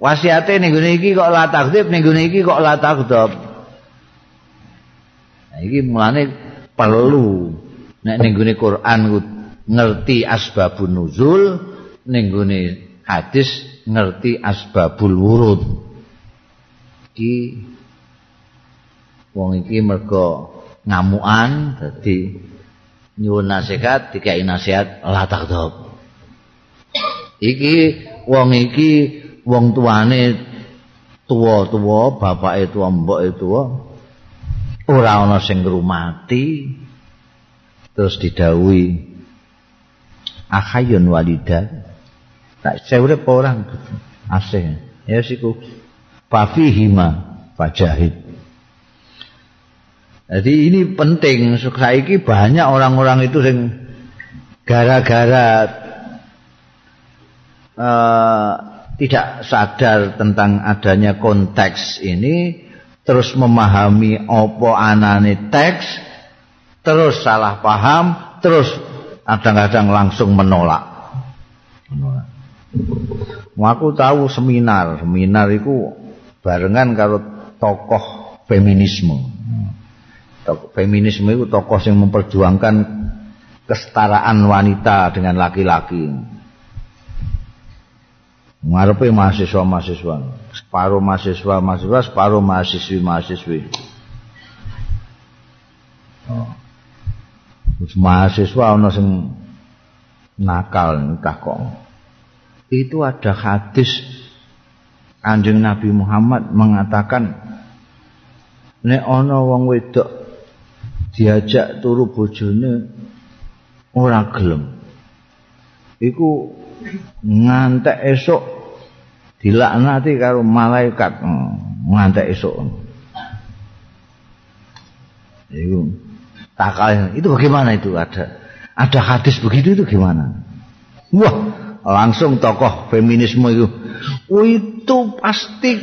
Speaker 1: Wasiate ning iki kok la takdzib ning iki kok la takdzab Iki mulane perlu. Nek ning gone Quran ngerti asbabun nuzul ning gone hadis ngerti asbabul wurud. Iki wong iki mergo ngamukan dadi nyuwun nasihat dikai nasihat la takdzab iki wong iki wong tuane tuwa-tuwa bapake tuwa mboke tuwa ora ana sing ngrumati terus didhawuhi akhayun walida. Tak seure orang asih. Ya siku fafihima fajahid. Jadi ini penting. Saiki banyak orang-orang itu sing gara-gara uh, tidak sadar tentang adanya konteks ini terus memahami apa anane teks terus salah paham terus kadang-kadang langsung menolak. Menolak. Aku tahu seminar. Seminar itu barengan karo tokoh feminisme. Tokoh feminisme itu tokoh yang memperjuangkan kesetaraan wanita dengan laki-laki. Ngarepe mahasiswa-mahasiswa separuh mahasiswa-mahasiswa separuh mahasiswi-mahasiswi oh. mahasiswa ana sing nakal nikah kok. Itu ada hadis Kanjeng Nabi Muhammad mengatakan nek ana wong wedok diajak turu bojone ora gelem. Iku ngantek esok dilaknati karo malaikat hmm, ngantek esuk. Itu takal itu bagaimana itu ada ada hadis begitu itu gimana? Wah, langsung tokoh feminisme itu. Oh, itu pasti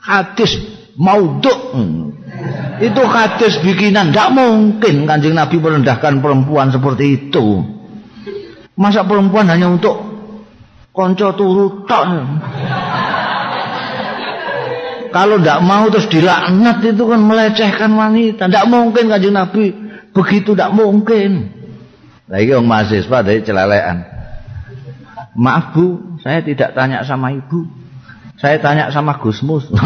Speaker 1: hadis mauduk. Hmm. Itu hadis bikinan, tidak mungkin kanjeng Nabi merendahkan perempuan seperti itu. Masa perempuan hanya untuk konco turu tok? Kalau tidak mau terus dilaknat itu kan melecehkan wanita. Tidak mungkin kanjeng Nabi begitu tidak mungkin. Lagi orang mahasiswa dari celelean. Maaf bu, saya tidak tanya sama ibu. Saya tanya sama Gusmus.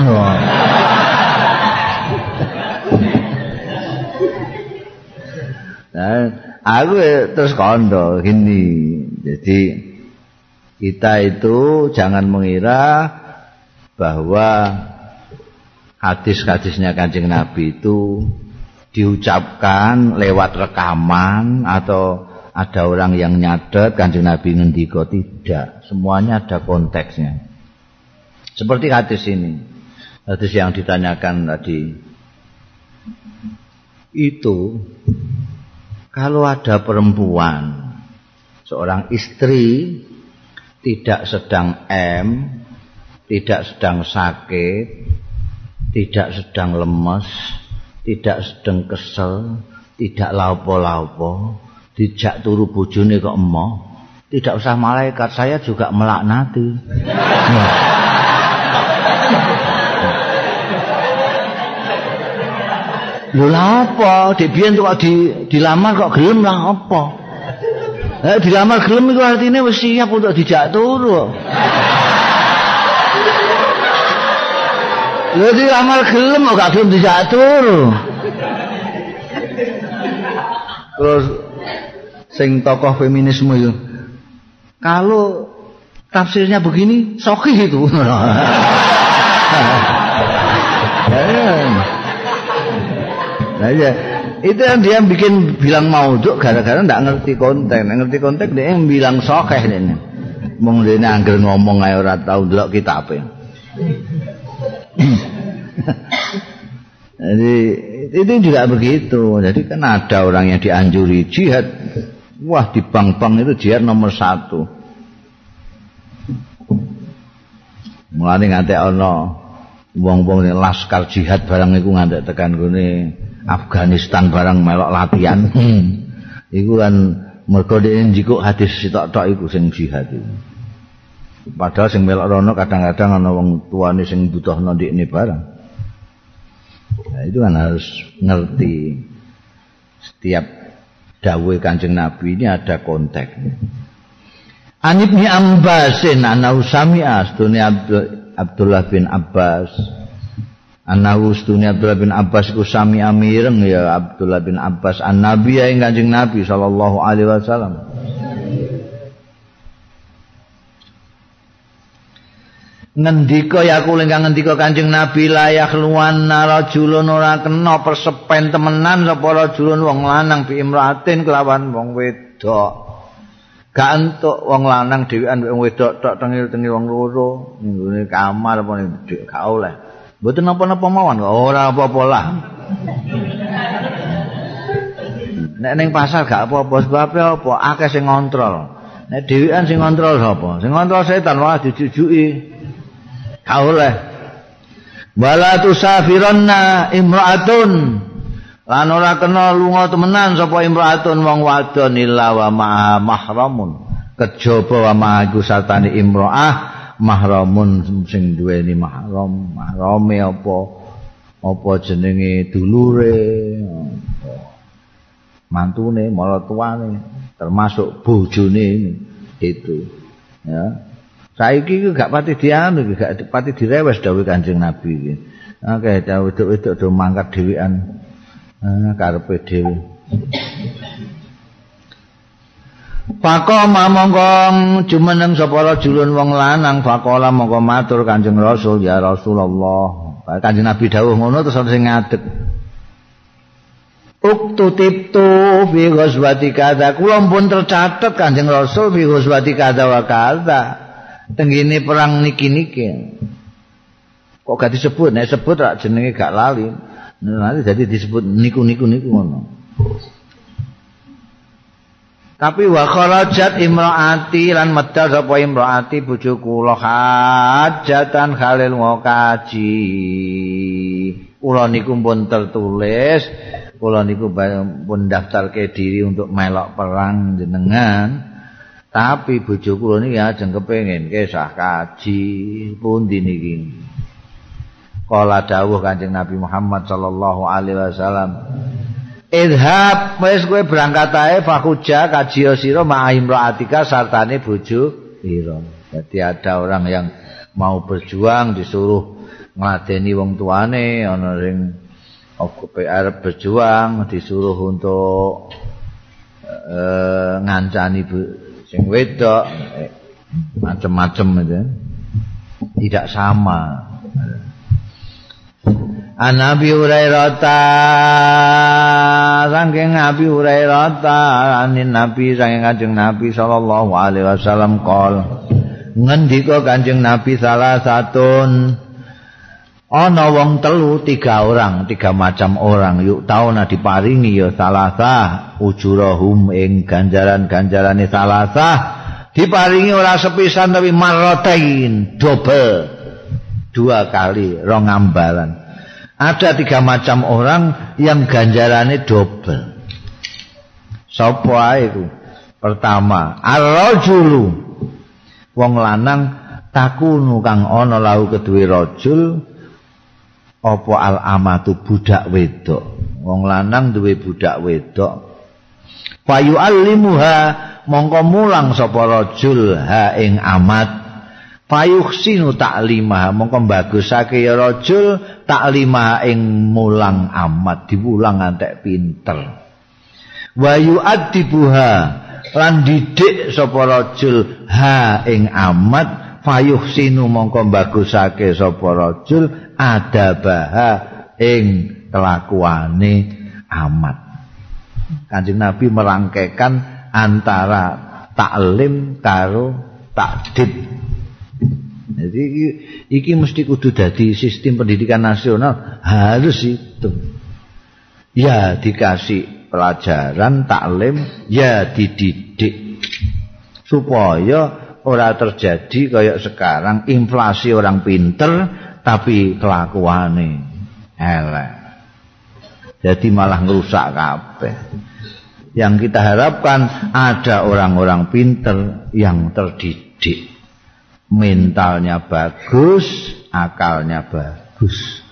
Speaker 1: nah, aku terus kondo gini. Jadi kita itu jangan mengira bahwa hadis-hadisnya kanjeng Nabi itu diucapkan lewat rekaman atau ada orang yang nyadet kanjeng Nabi ngendiko tidak semuanya ada konteksnya. Seperti hadis ini. Hadis yang ditanyakan tadi. Itu kalau ada perempuan seorang istri tidak sedang M tidak sedang sakit tidak sedang lemes, tidak sedang kesel, tidak laupo-laupo, dijak turu bojone kok emoh, tidak usah malaikat, saya juga melaknati. Lho apa? Dibiyen kok di dilamar kok gelem lah apa? Eh dilamar gelem itu artinya wis siap untuk dijak turu. Lha di amal gelem kok gak gelem diatur. Terus sing tokoh feminisme itu. Kalau tafsirnya begini, sokih itu. Nah, ya. Itu yang dia bikin bilang mauduk gara-gara ndak ngerti konteks. Ngerti konteks dia yang bilang sokeh ini. Mong dene angger ngomong ae ora tau ndelok kitabe. Jadi itu juga begitu. Jadi kan ada orang yang dianjuri jihad. Wah di bank-bank itu jihad nomor satu. Mulai ngantek ono wong-wong laskar jihad barang iku ngantek tekan gune Afghanistan barang melok latihan. Iku kan mergo dhewe njikuk hadis sitok-tok iku sing jihad iku. Padahal sing melok rono kadang-kadang ana wong tuane sing butuhno ndekne barang. Nah, itu kan harus ngerti setiap dawuh Kanjeng Nabi ini ada konteks. Anib ni Ambasin ana usami'a dunia Abdullah bin Abbas Anahu dunia Abdullah bin Abbas ku sami amireng ya Abdullah bin Abbas an Nabi ya Kanjeng Nabi sallallahu alaihi wasallam ngendika ya kula ingkang ngendika Kanjeng Nabi layak luwan rajulun ora kena persepen temenan sapa rajulun wong lanang bi imratin kelawan wong wedok. Gak entuk wong lanang dhewean wong wedok tok tengil-tengil wong loro nggone kamar apa nek gak oleh. Mboten napa-napa mawon ora apa-apa lah. Nek ning pasar gak apa-apa sebab apa akeh sing ngontrol. Nek dhewean sing ngontrol sapa? Sing ngontrol setan wae dijujuki Gak oleh. Wala tusafiranna imra'atun. Lan ora kena lunga temenan sapa imra'atun wong wadon illa wa ma'a mahramun. Kejaba wa ma'aku satane imra'ah mahramun sing duweni mahram. Mahrame apa? Apa jenenge dulure? Mantune, maratuane, termasuk bojone itu. Ya. Saiki iki gak pati dianu gak pati direwes dawuh Kanjeng Nabi iki. Oke, dawuh itu do mangkat dhewean. Ah, karepe dhewe. Pako mamongkong jumeneng sapa rajulun wong lanang fakola mongko matur Kanjeng Rasul ya Rasulullah. Kanjeng Nabi dawuh ngono terus sing ngadeg. Uktu tiptu fi ghazwati kadza. Kula pun tercatet Kanjeng Rasul fi ghazwati kadza wa kadza. Tenggine perang niki-niki. Kok gak disebut, nek sebut rak jenenge gak lali. Nanti jadi disebut niku-niku niku ngono. Tapi wa kharajat imraati lan medal sapa imraati bojo kula hajatan khalil ngokaji. Kula niku pun tertulis, kula niku pun daftarke diri untuk melok perang jenengan. Tapi bojo kula niki ajeng kepengin kisah kaji pundi niki. Kala dawuh Kanjeng Nabi Muhammad sallallahu alaihi wasallam. Idhab wis kowe berangkat ae fakuja kaji sira ma'im ra'atika sartane bojo ira. Jadi ada orang yang mau berjuang disuruh ngladeni wong tuane ana sing PR berjuang disuruh untuk uh, ngancani sing wedok macam-macam itu. Tidak sama. An Nabi Hurairah saking Nabi Hurairah anin Nabi saking Kanjeng Nabi sallallahu alaihi wasallam qol ngendika Kanjeng Nabi salah satun ana wong telu tiga orang tiga macam orang. Yuk tauna diparingi ya salasa ujurahum ing ganjaran-ganjarane salasa diparingi ora sepisan tapi marrotain double dua kali rong ambalan ada tiga macam orang yang ganjarannya double sapa itu pertama ar-rajulu. Wong lanang takunu kang ana lau kedue rajul apa al amatu budak wedok? Wong lanang duwe budak wedok. Fayu alimuha mongko mulang sapa rajul ha ing amat. Fayuhsinu taklimah mongko bagusake ya rajul taklimah ing mulang amat diwulang antek pinter. Wa yu'addibuha lan didik sapa rajul ha ing amat. Fayuh sinu mongko bagusake sapa rajul adabaha ing kelakuane amat Kanjeng Nabi merangkaikan antara taklim karo takdib. Jadi iki mesti kudu dadi sistem pendidikan nasional harus itu. Ya dikasih pelajaran taklim ya dididik. Supaya ora terjadi kayak sekarang inflasi orang pinter tapi kelakuane elek jadi malah ngerusak kabeh yang kita harapkan ada orang-orang pinter yang terdidik mentalnya bagus akalnya bagus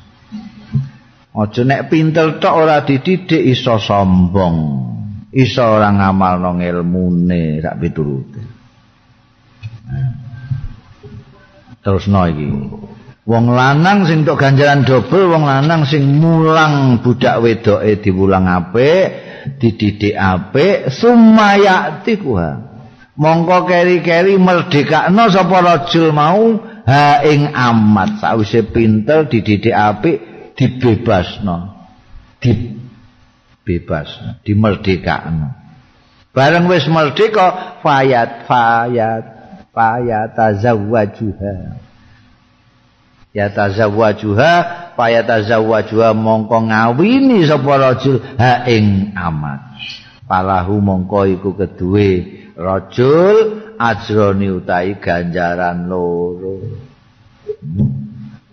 Speaker 1: Ojo nek pinter tok ora dididik iso sombong. Iso ora ngamalno ilmune sak piturute. Terus no iki. Wong lanang sing tok ganjaran dobel, wong lanang sing mulang budak wedoke diwulang apik, dididik apik, sumayati kuha. Mongko keri-keri merdekakno sapa rajul mau ha ing amat. Sawise pinter dididik apik dibebasno. Dibebasno dimerdekakno. Bareng wis merdeka fayat fayat fayat tazawwajuha ya tazawwajuha fayat tazawwajuha mongko ngawini sapa rajul ha ing amat palahu mongko iku keduwe rajul ajroni utahi ganjaran loro.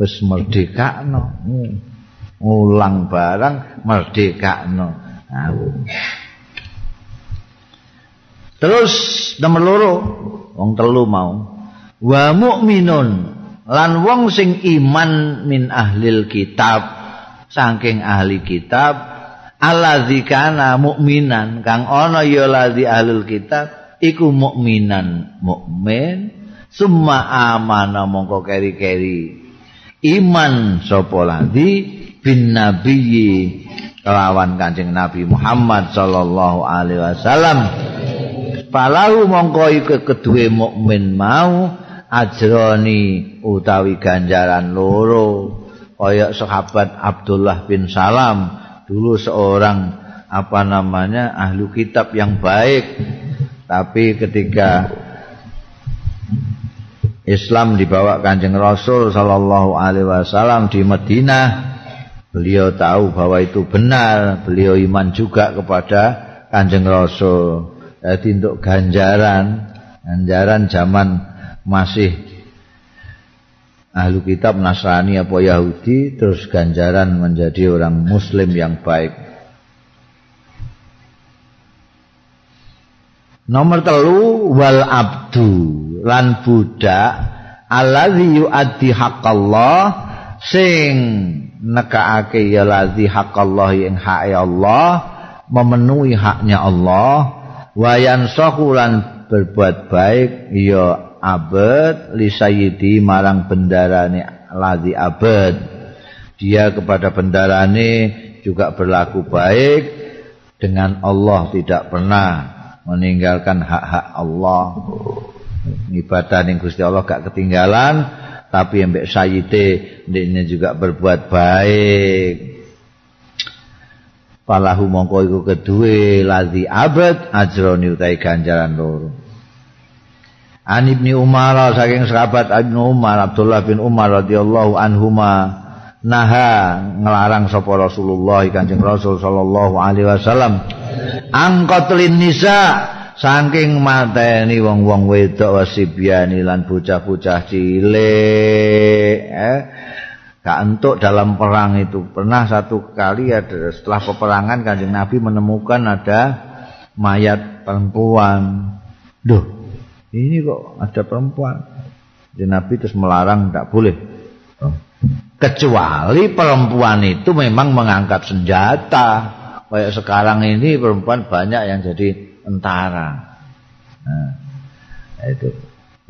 Speaker 1: Wis merdekakno. Hmm. barang merdekakno. Terus nomor loro. Wong telu mau. Wa mukminun lan wong sing iman min ahlil kitab saking ahli kitab allazi kana mukminan kang ana ya lazi ahlul kitab iku mukminan mukmin summa amana mongko keri-keri. Iman sapa lazi bin nabiyyi kelawan kanjeng Nabi Muhammad sallallahu alaihi wasallam. Palahu mongko iku kedue mukmin mau ajroni utawi ganjaran loro. Kaya sahabat Abdullah bin Salam dulu seorang apa namanya ahlu kitab yang baik. Tapi ketika Islam dibawa kanjeng Rasul sallallahu alaihi wasallam di Madinah Beliau tahu bahwa itu benar, beliau iman juga kepada Kanjeng Rasul. Jadi untuk ganjaran, ganjaran zaman masih ahlu kitab Nasrani apa Yahudi, terus ganjaran menjadi orang Muslim yang baik. Nomor telu wal abdu lan budak alladzi yuaddi haqqallah sing nekaake ya ladzi haqqallah ing hak Allah memenuhi haknya Allah wa yansahulan berbuat baik ya abad li sayyidi marang bendarane ladzi abad. Dia kepada bendarane juga berlaku baik dengan Allah tidak pernah meninggalkan hak-hak Allah. Ibadah ning Gusti Allah gak ketinggalan tapi mbek sayyide ini juga berbuat baik. Falahu mongko iku kedue ladzi abad ajroni utai ganjaran loro An Ibni Umar saking sahabat Ibnu Umar Abdullah bin Umar radhiyallahu anhuma naha ngelarang sapa Rasulullah Kanjeng Rasul sallallahu alaihi wasallam. Angkotlin nisa saking mateni wong-wong wedok wasibiani lan bocah-bocah cilik eh. Gak entuk dalam perang itu. Pernah satu kali ada setelah peperangan kanjeng Nabi menemukan ada mayat perempuan. Duh ini kok ada perempuan jadi Nabi terus melarang tidak boleh kecuali perempuan itu memang mengangkat senjata kayak sekarang ini perempuan banyak yang jadi tentara. Nah, itu.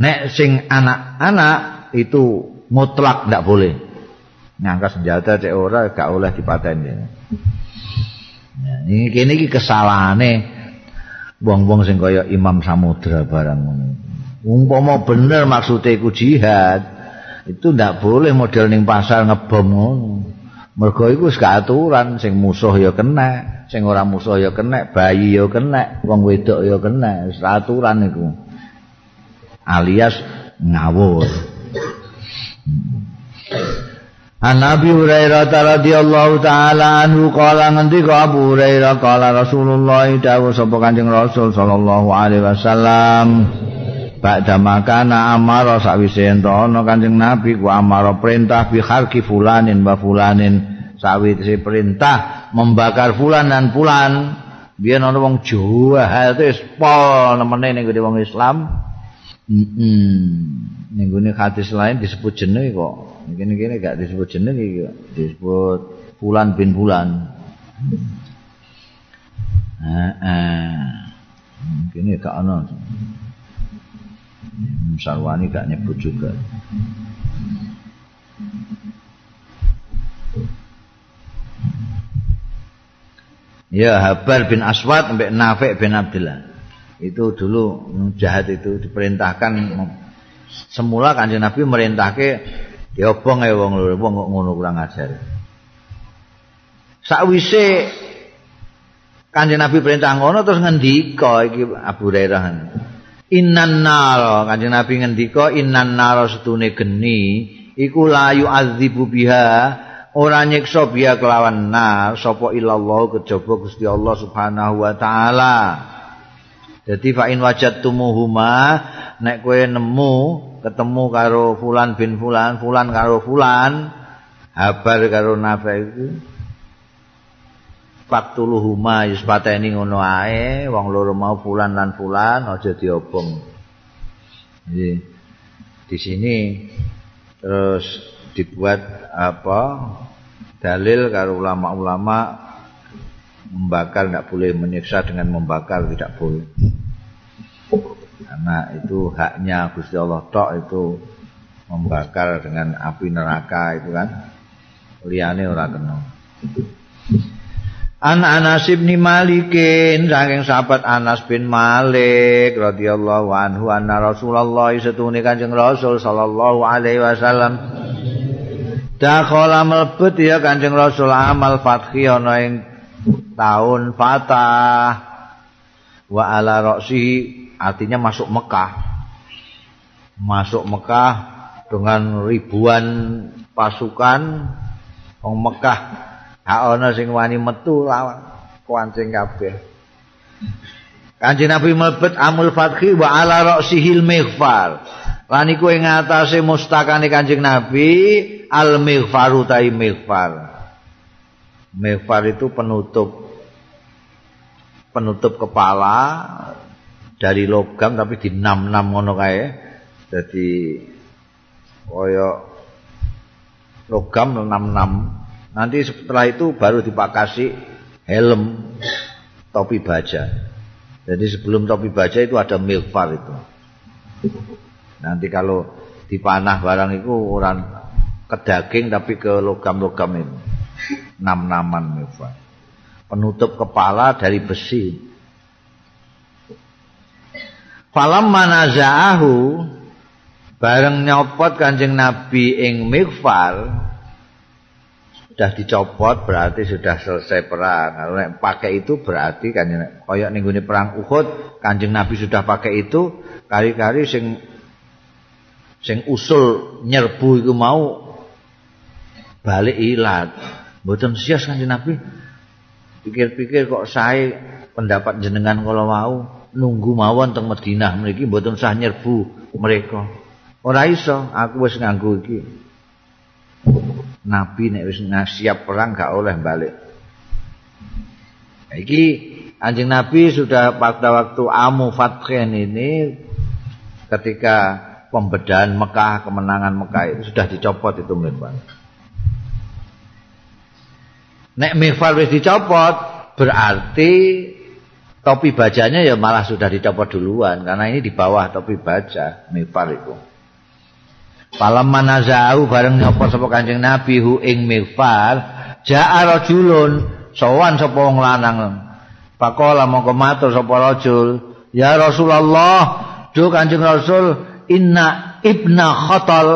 Speaker 1: Nek sing anak-anak itu mutlak tidak boleh. Ngangkat senjata cek ora gak oleh dipateni. Nah, ini kini kesalahannya wong-wong sing kaya Imam Samudra barang ngono. Umpama bener maksudnya iku jihad, itu ndak boleh model ning pasar ngebom ngono. Mergo iku wis aturan sing musuh ya kena, sing ora musuh ya kena, bayi ya kena, wong wedok ya kena, wis aturan iku. Alias ngawur. An Nabi Hurairah radhiyallahu taala anhu kala ngendika Abu Hurairah kala Rasulullah dawuh sapa Kanjeng Rasul sallallahu alaihi wasallam Ba'da makana amara sawise ento ana Kanjeng Nabi ku amara perintah bi kharki fulanin wa fulanin. Sawise perintah membakar fulan dan fulan. Biyen ana wong Jawa hate pol nemene ning wong Islam heeh ning hadis lain disebut jeneng kok ini gak disebut jeneng iki, disebut Fulan bin Fulan. Heeh. Mungkin ini gak ono. Sarwani gak nyebut juga. Ya Habar bin Aswad sampai Nafi' bin Abdullah. Itu dulu jahat itu diperintahkan. Semula kanjeng Nabi merintahke diobong ae wong loro wong kok ngono kurang ajar. Sakwise kanjeng nabi perintah ngono terus ngendika iki Abu Hurairah. Innan nar kanjeng nabi ngendika innan nar setune geni iku layu azibu biha ora nyiksa biha kelawan nar sapa illallah kejaba Gusti Allah Subhanahu wa taala Jadi fa in wajadtumuhuma nek kowe nemu ketemu karo fulan bin fulan, fulan karo fulan, habar karo nafa itu. Faktuluhuma yus pateni ngono ae, wong loro mau fulan lan fulan aja diobong. Jadi di sini terus dibuat apa dalil karo ulama-ulama membakar tidak boleh menyiksa dengan membakar tidak boleh. Karena itu haknya Gusti Allah tok itu membakar dengan api neraka itu kan. Liane ora kena. An Anas bin Malikin saking sahabat Anas bin Malik radhiyallahu anhu anna Rasulullah setune Kanjeng Rasul sallallahu alaihi wasallam Dakhala mlebet ya Kanjeng Rasul amal fathi ana ing tahun fatah wa ala roksi artinya masuk Mekah masuk Mekah dengan ribuan pasukan wong Mekah ha ana sing wani metu lawan kuancing kabeh Kanjeng Nabi mlebet amul fathi wa ala ra'sihil mighfar. Lan iku ing atase mustakane Kanjeng Nabi al mighfaru ta mighfar. Mefar itu penutup penutup kepala dari logam tapi di enam enam ngono kae. Jadi koyo logam enam enam. Nanti setelah itu baru dipakasi helm topi baja. Jadi sebelum topi baja itu ada milfar itu. Nanti kalau dipanah barang itu orang ke daging tapi ke logam-logam itu. Nam-naman mifah. Penutup kepala dari besi. Falam manaza'ahu bareng nyopot Kanjeng Nabi ing mikfar sudah dicopot berarti sudah selesai perang. Kalau pakai itu berarti kan koyok ning perang Uhud Kanjeng Nabi sudah pakai itu kari-kari sing sing usul nyerbu itu mau balik ilat. Mboten sias kanjeng Nabi. Pikir-pikir kok saya pendapat jenengan kalau mau nunggu mawon teng Madinah mriki mboten sah nyerbu mereka. Ora iso, aku wis nganggo iki. Nabi nek wis siap perang gak oleh balik. Iki anjing Nabi sudah pada waktu Amu Fathen ini ketika pembedahan Mekah, kemenangan Mekah itu sudah dicopot itu mirban. Nek mifal wis dicopot, berarti topi bajanya ya malah sudah dicopot duluan karena ini di bawah topi baja mifal itu. Palam manazau bareng nyopot sapa Kanjeng Nabi hu ing mifal, ja'a rajulun sowan sapa wong lanang. Pakola mongko matur sapa rajul, "Ya Rasulullah, do Kanjeng Rasul, inna ibna khatal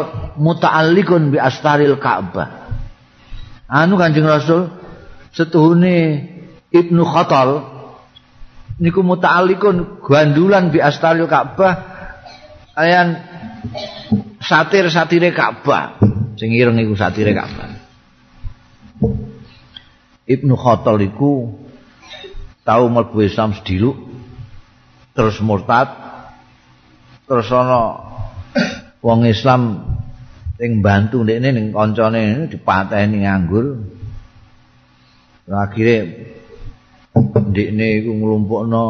Speaker 1: muta'alliqun bi astaril Ka'bah." Anu Kanjeng Rasul, setuhune Ibnu Khatal niku muta'alliqun gandulan bi astaril Ka'bah ayan satir-satire Ka'bah. Sing ireng iku satire Ka'bah. Ibnu Khatal iku tau mlebu Islam sediluk terus murtad terus ana wong Islam sing bantu ndekne ning kancane dipateni nganggur akhire ndekne iku nglumpukno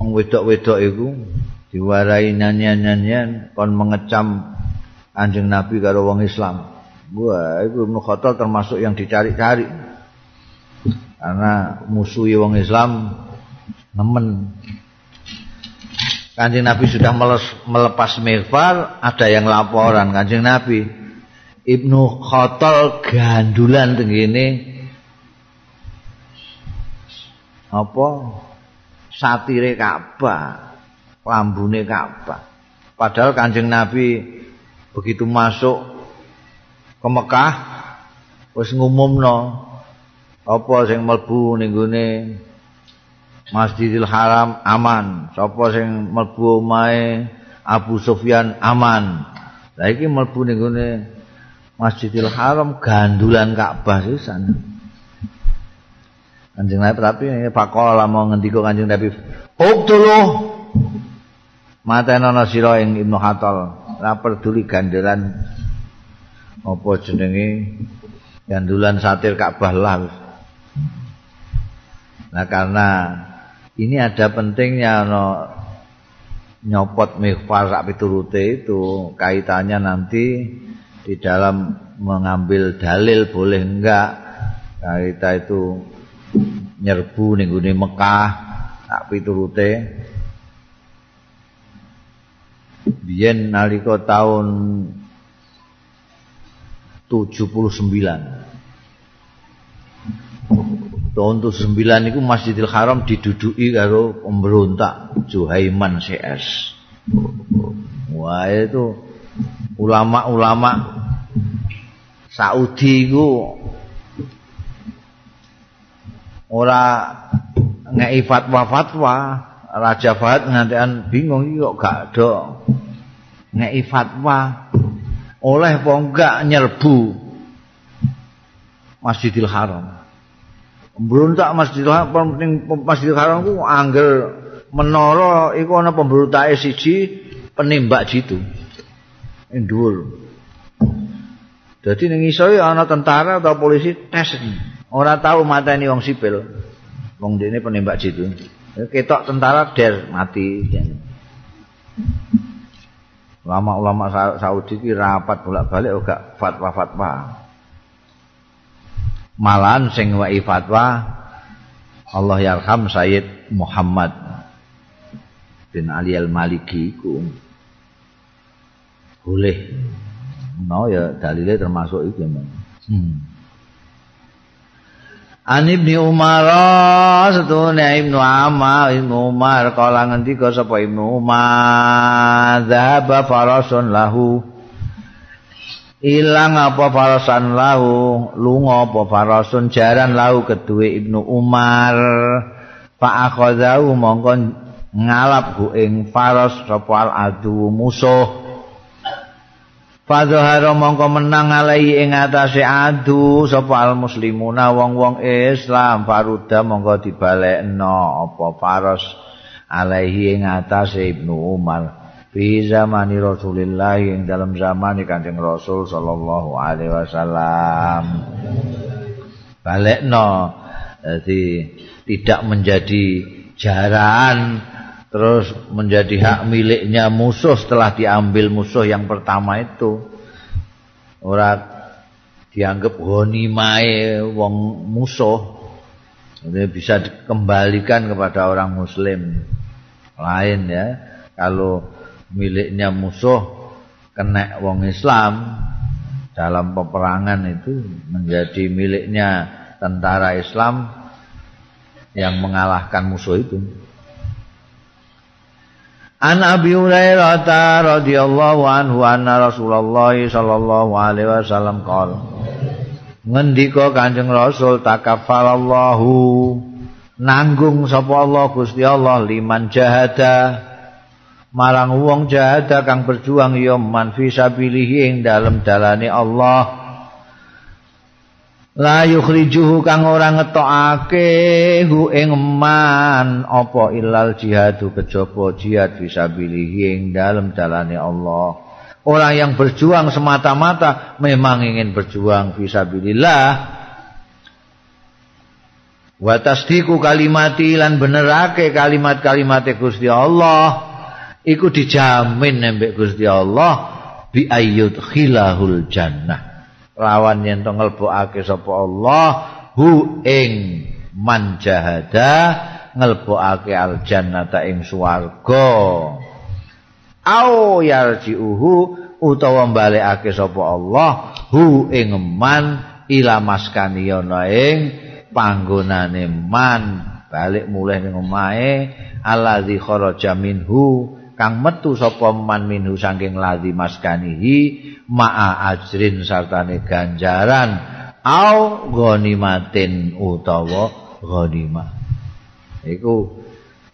Speaker 1: wong wedok-wedok iku diwarai nyanyian-nyanyian kon mengecam anjing Nabi karo wong Islam. Wah iku Ibnu termasuk yang dicari-cari. Karena musuhi wong Islam nemen. Kanjeng Nabi sudah melepas mighfar, ada yang laporan Kanjeng Nabi. Ibnu Khattal gandulan tengene apa satire Ka'bah, lambune Ka'bah. Padahal Kanjeng Nabi begitu masuk ke Mekah wis ngumumno apa sing mlebu ning gone Masjidil Haram aman, sapa sing mlebu omahe Abu Sufyan aman. Lah iki mlebu ning gone Masjidil Haram gandulan Ka'bah sisan. Kanjeng Nabi tapi pakola mau ngendika Kanjeng Nabi, "Uktulu matenono sira ing Ibnu Hatal, ora peduli gandelan. Apa jenenge? Gandulan satir Ka'bah lah." Nah karena ini ada pentingnya no, nyopot mighfar sak piturute itu kaitannya nanti di dalam mengambil dalil boleh enggak. Kita itu nyerbu ning Mekah sak piturute biyen nalika tahun 79 tahun 79 itu Masjidil Haram diduduki karo pemberontak Juhaiman CS. Wah itu ulama-ulama Saudi itu ora ngei fatwa-fatwa Raja Fahad ngantian bingung iki kok gak ada ngei fatwa oleh apa enggak nyerbu Masjidil Haram Pemberontak Masjidil Haram penting Masjidil Haram ku angger menara iku ana pemberontake siji penembak jitu. Dhuwur. Dadi ning isore ana tentara atau polisi tes ora tahu mateni wong sipil. Wong dene penembak jitu. Ketok tentara der mati. Ulama-ulama Saudi ki rapat bolak-balik ora fatwa-fatwa. malan sing wae fatwa Allah yarham Sayyid Muhammad bin Ali al-Maliki ku boleh no ya dalile termasuk itu hmm. An Ibni Umar satune Ibnu Amma Ibnu Umar kala ngendika sapa Ibnu Umar? Dzahaba farasun lahu. Ilang apa farasan lahu? Lunga apa farasun? Jaran lahu kedue Ibnu Umar. Fa akhadhu mongko ngalap ing faras sapa al adu musuh Fadhahara mongko menang alai ing atase adu sapa al muslimuna wong-wong Islam faruda mongko dibalekno apa faras alaihi ing atase Ibnu Umar fi zamani Rasulillah yang dalam zaman Kanjeng Rasul sallallahu alaihi wasallam. Balekno jadi tidak menjadi jaraan terus menjadi hak miliknya musuh setelah diambil musuh yang pertama itu. Ora dianggap ghanimae wong musuh. Ini bisa dikembalikan kepada orang muslim lain ya. Kalau miliknya musuh kena wong Islam dalam peperangan itu menjadi miliknya tentara Islam yang mengalahkan musuh itu. An Abi Hurairah radhiyallahu anhu anna Rasulullah sallallahu alaihi wasallam qala Ngendika Kanjeng Rasul takaffalallahu nanggung sapa Allah Gusti Allah liman jahada marang wong jahada kang berjuang ya man fi sabilihi ing dalem dalane Allah la yukhrijuhu kang ora ngetokake hu ing man apa ilal jihadu kejaba jihad fisabilihi ing dalem dalane Allah. Orang yang berjuang semata-mata memang ingin berjuang fisabilillah wa tasdiku kalimati lan benerake kalimat-kalimat Gusti Allah. Iku dijamin nembek Gusti Allah bi ayyud khilahul jannah lawan yen to nglebokake sapa Allah hu ing man jahada nglebokake al jannata ing swarga. Au yarjiuhu utawa balekake sapa Allah hu ing man ila maskani ana ing panggonane man. Balik mulih ning omahe allazi kharaja minhu kang metu sapa man minhu saking ladhi maskanihi ma'a ajrin sartane ganjaran au ghanimatin utawa ghanimah. Iku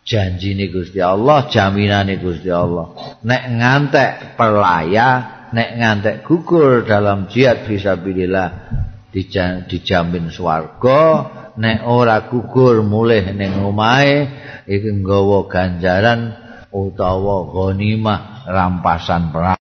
Speaker 1: janjine Gusti Allah jaminane Gusti Allah. Nek ngantek pelaya nek ngantek gugur dalam jihad fisabilillah dijamin swarga nek ora gugur mulih ning omahe iki nggawa ganjaran utawa ghanimah rampasan perang